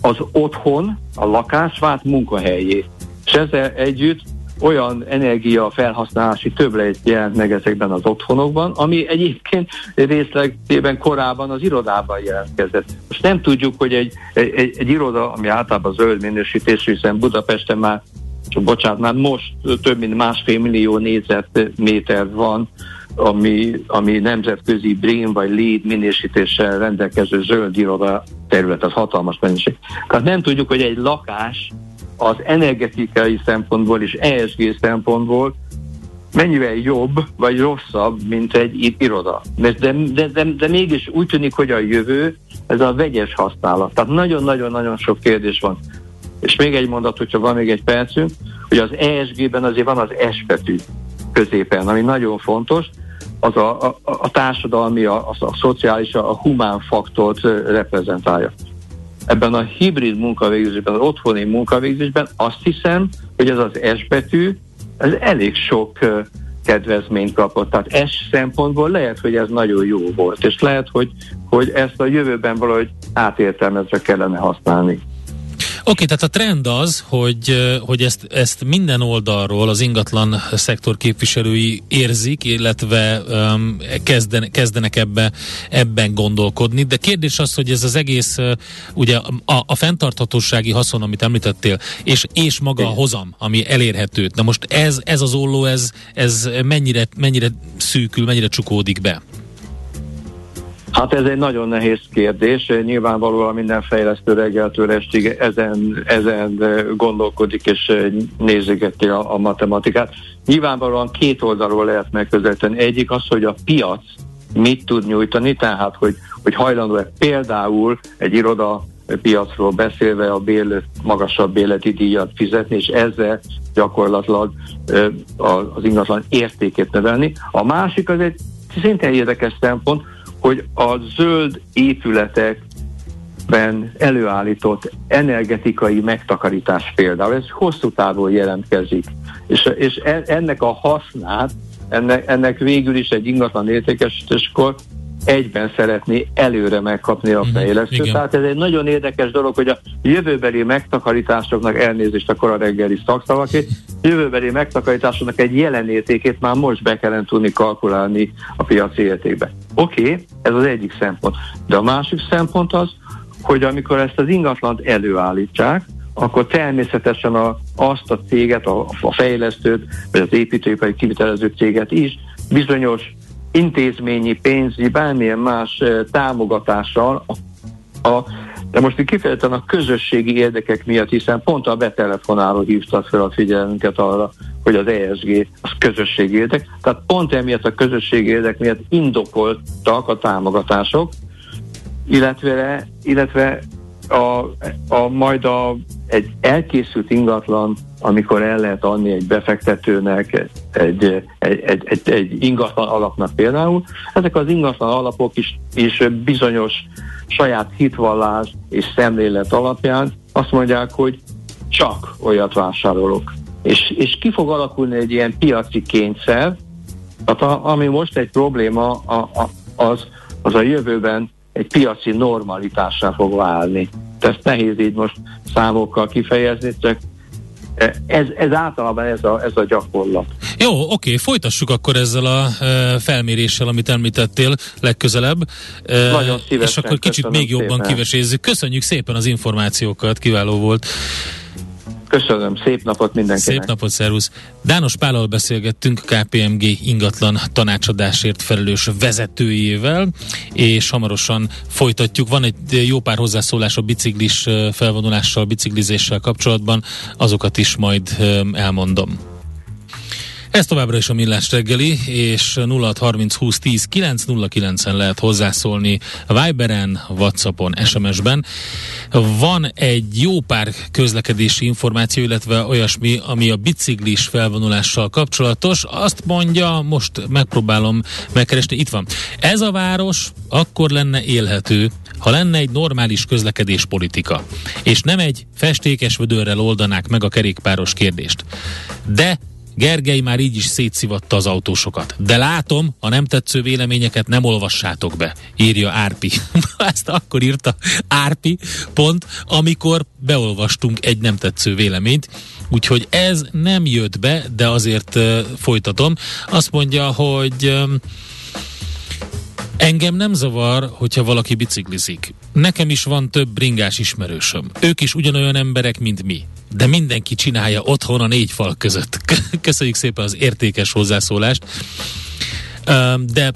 az otthon, a lakás vált munkahelyé. És ezzel együtt olyan energia felhasználási többlet jelent meg ezekben az otthonokban, ami egyébként részlegében korábban az irodában jelentkezett. Most nem tudjuk, hogy egy, egy, egy iroda, ami általában zöld minősítésű, hiszen Budapesten már, bocsánat, már most több mint másfél millió négyzetméter van, ami, ami nemzetközi BREEAM vagy LEED minősítéssel rendelkező zöld iroda terület, az hatalmas mennyiség. Tehát nem tudjuk, hogy egy lakás az energetikai szempontból és ESG szempontból mennyivel jobb vagy rosszabb, mint egy iroda. De, de, de, de mégis úgy tűnik, hogy a jövő ez a vegyes használat. Tehát nagyon-nagyon-nagyon sok kérdés van. És még egy mondat, hogyha van még egy percünk, hogy az ESG-ben azért van az S betű középen, ami nagyon fontos, az a, a, a társadalmi, a, a, a szociális, a, humán faktort reprezentálja. Ebben a hibrid munkavégzésben, az otthoni munkavégzésben azt hiszem, hogy ez az S betű, ez elég sok kedvezményt kapott. Tehát S szempontból lehet, hogy ez nagyon jó volt, és lehet, hogy, hogy ezt a jövőben valahogy átértelmezve kellene használni. Oké, tehát a trend az, hogy, hogy ezt, ezt minden oldalról az ingatlan szektor képviselői érzik, illetve um, kezden, kezdenek ebbe, ebben gondolkodni, de kérdés az, hogy ez az egész, uh, ugye a, a fenntarthatósági haszon, amit említettél, és, és maga a hozam, ami elérhető. Na most ez, ez az olló, ez, ez mennyire, mennyire szűkül, mennyire csukódik be? Hát ez egy nagyon nehéz kérdés. Nyilvánvalóan minden fejlesztő reggeltől estig ezen, ezen gondolkodik és nézegeti a, a matematikát. Nyilvánvalóan két oldalról lehet megközelíteni. Egyik az, hogy a piac mit tud nyújtani, tehát hogy, hogy hajlandó-e például egy iroda piacról beszélve a bérlet, magasabb bérleti díjat fizetni, és ezzel gyakorlatilag az ingatlan értékét növelni. A másik az egy szintén érdekes szempont, hogy a zöld épületek ben előállított energetikai megtakarítás például, ez hosszú távon jelentkezik. És, és e, ennek a hasznát, ennek, ennek végül is egy ingatlan értékesítéskor egyben szeretné előre megkapni a mhm, fejlesztő. Mm, Tehát ez egy nagyon érdekes dolog, hogy a jövőbeli megtakarításoknak elnézést a a reggeli szakszavakét, jövőbeli megtakarításoknak egy jelenértékét már most be kellene tudni kalkulálni a piaci értékbe. Oké, okay, ez az egyik szempont. De a másik szempont az, hogy amikor ezt az ingatlant előállítsák, akkor természetesen a, azt a céget, a, a fejlesztőt, vagy az építőipari kivitelező céget is bizonyos intézményi, pénzügyi, bármilyen más támogatással a, de most kifejezetten a közösségi érdekek miatt, hiszen pont a betelefonáló hívtak fel a figyelmünket arra, hogy az ESG az közösségi érdek. Tehát pont emiatt a közösségi érdek miatt indokoltak a támogatások, illetve, illetve a, a, majd a, egy elkészült ingatlan, amikor el lehet adni egy befektetőnek, egy, egy, egy, egy, egy ingatlan alapnak például, ezek az ingatlan alapok is, is bizonyos saját hitvallás és szemlélet alapján azt mondják, hogy csak olyat vásárolok. És, és ki fog alakulni egy ilyen piaci kényszer, tehát a, ami most egy probléma, a, a, az, az a jövőben egy piaci normalitásra fog válni. Ezt nehéz így most számokkal kifejezni, csak ez, ez általában ez a, ez a gyakorlat. Jó, oké, folytassuk akkor ezzel a e, felméréssel, amit említettél legközelebb. E, Nagyon szívesen. És akkor kicsit még jobban szépen. kivesézzük. Köszönjük szépen az információkat, kiváló volt. Köszönöm, szép napot mindenkinek. Szép napot, szervusz. Dános Pállal beszélgettünk, KPMG ingatlan tanácsadásért felelős vezetőjével, és hamarosan folytatjuk. Van egy jó pár hozzászólás a biciklis felvonulással, biciklizéssel kapcsolatban, azokat is majd elmondom. Ez továbbra is a Millás reggeli, és 0630 20 10 909 en lehet hozzászólni Viberen, Whatsappon, SMS-ben. Van egy jó pár közlekedési információ, illetve olyasmi, ami a biciklis felvonulással kapcsolatos. Azt mondja, most megpróbálom megkeresni, itt van. Ez a város akkor lenne élhető, ha lenne egy normális közlekedés politika, és nem egy festékes vödörrel oldanák meg a kerékpáros kérdést. De Gergely már így is szétszivatta az autósokat. De látom, a nem tetsző véleményeket nem olvassátok be, írja Árpi. Ezt akkor írta Árpi, pont, amikor beolvastunk egy nem tetsző véleményt. Úgyhogy ez nem jött be, de azért uh, folytatom. Azt mondja, hogy um, Engem nem zavar, hogyha valaki biciklizik. Nekem is van több bringás ismerősöm. Ők is ugyanolyan emberek, mint mi de mindenki csinálja otthon a négy fal között. Köszönjük szépen az értékes hozzászólást. De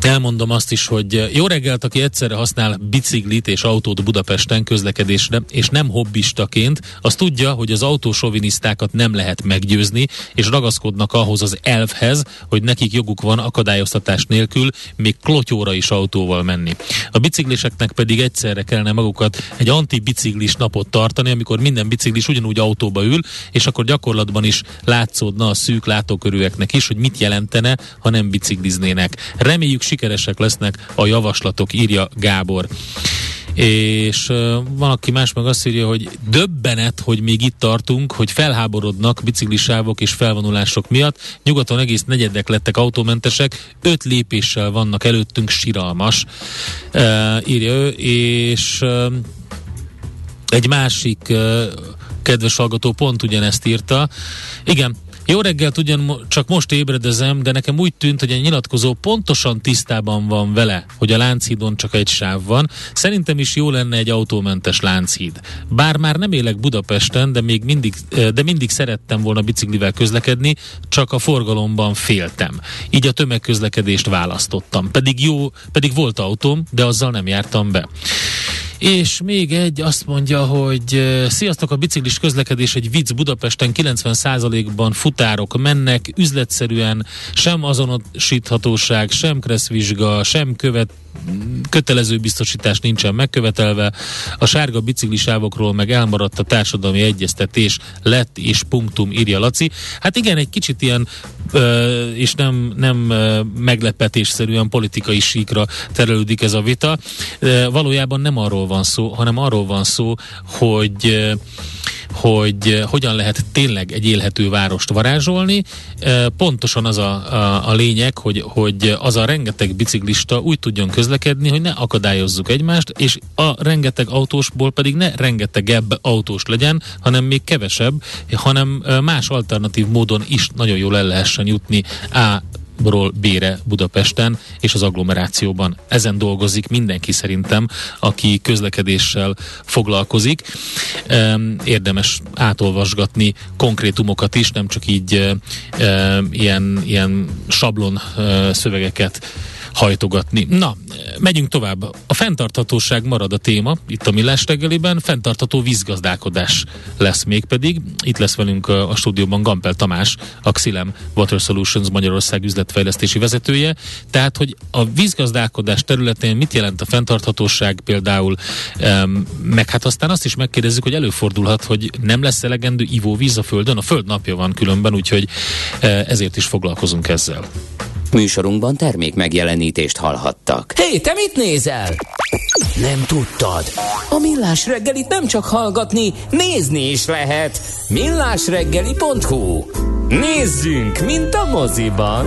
Elmondom azt is, hogy jó reggelt, aki egyszerre használ biciklit és autót Budapesten közlekedésre, és nem hobbistaként, az tudja, hogy az autósovinisztákat nem lehet meggyőzni, és ragaszkodnak ahhoz az elfhez, hogy nekik joguk van akadályoztatás nélkül még klotyóra is autóval menni. A bicikliseknek pedig egyszerre kellene magukat egy antibiciklis napot tartani, amikor minden biciklis ugyanúgy autóba ül, és akkor gyakorlatban is látszódna a szűk látókörűeknek is, hogy mit jelentene, ha nem bicikliznének. Reméljük sikeresek lesznek a javaslatok, írja Gábor és van, aki más meg azt írja, hogy döbbenet, hogy még itt tartunk, hogy felháborodnak biciklisávok és felvonulások miatt. Nyugaton egész negyedek lettek autómentesek, öt lépéssel vannak előttünk siralmas, uh, írja ő, és uh, egy másik uh, kedves hallgató pont ugyanezt írta. Igen, jó reggelt, ugyan csak most ébredezem, de nekem úgy tűnt, hogy a nyilatkozó pontosan tisztában van vele, hogy a Lánchídon csak egy sáv van. Szerintem is jó lenne egy autómentes Lánchíd. Bár már nem élek Budapesten, de még mindig, de mindig szerettem volna biciklivel közlekedni, csak a forgalomban féltem. Így a tömegközlekedést választottam. Pedig jó, pedig volt autóm, de azzal nem jártam be. És még egy azt mondja, hogy sziasztok, a biciklis közlekedés egy vicc Budapesten 90%-ban futárok mennek, üzletszerűen sem azonosíthatóság, sem kresszvizsga, sem követ kötelező biztosítás nincsen megkövetelve, a sárga biciklisávokról meg elmaradt a társadalmi egyeztetés lett és punktum, írja Laci. Hát igen, egy kicsit ilyen ö, és nem, nem ö, meglepetésszerűen politikai síkra terelődik ez a vita. Ö, valójában nem arról van szó, hanem arról van szó, hogy ö, hogy eh, hogyan lehet tényleg egy élhető várost varázsolni. Eh, pontosan az a, a, a lényeg, hogy, hogy az a rengeteg biciklista úgy tudjon közlekedni, hogy ne akadályozzuk egymást, és a rengeteg autósból pedig ne rengetegebb autós legyen, hanem még kevesebb, hanem eh, más alternatív módon is nagyon jól el lehessen jutni A ról B-re Budapesten és az agglomerációban. Ezen dolgozik mindenki szerintem, aki közlekedéssel foglalkozik. Érdemes átolvasgatni konkrétumokat is, nem csak így ilyen, ilyen sablon szövegeket hajtogatni. Na, megyünk tovább. A fenntarthatóság marad a téma, itt a Millás reggeliben, fenntartható vízgazdálkodás lesz még pedig. Itt lesz velünk a, stúdióban Gampel Tamás, a Xilem Water Solutions Magyarország üzletfejlesztési vezetője. Tehát, hogy a vízgazdálkodás területén mit jelent a fenntarthatóság például, meg hát aztán azt is megkérdezzük, hogy előfordulhat, hogy nem lesz elegendő ivóvíz a Földön. A Föld napja van különben, úgyhogy ezért is foglalkozunk ezzel. Műsorunkban termék megjelenítést hallhattak. Hé, hey, te mit nézel? Nem tudtad? A Millás reggelit nem csak hallgatni, nézni is lehet. millásreggeli.hu Nézzünk, mint a moziban!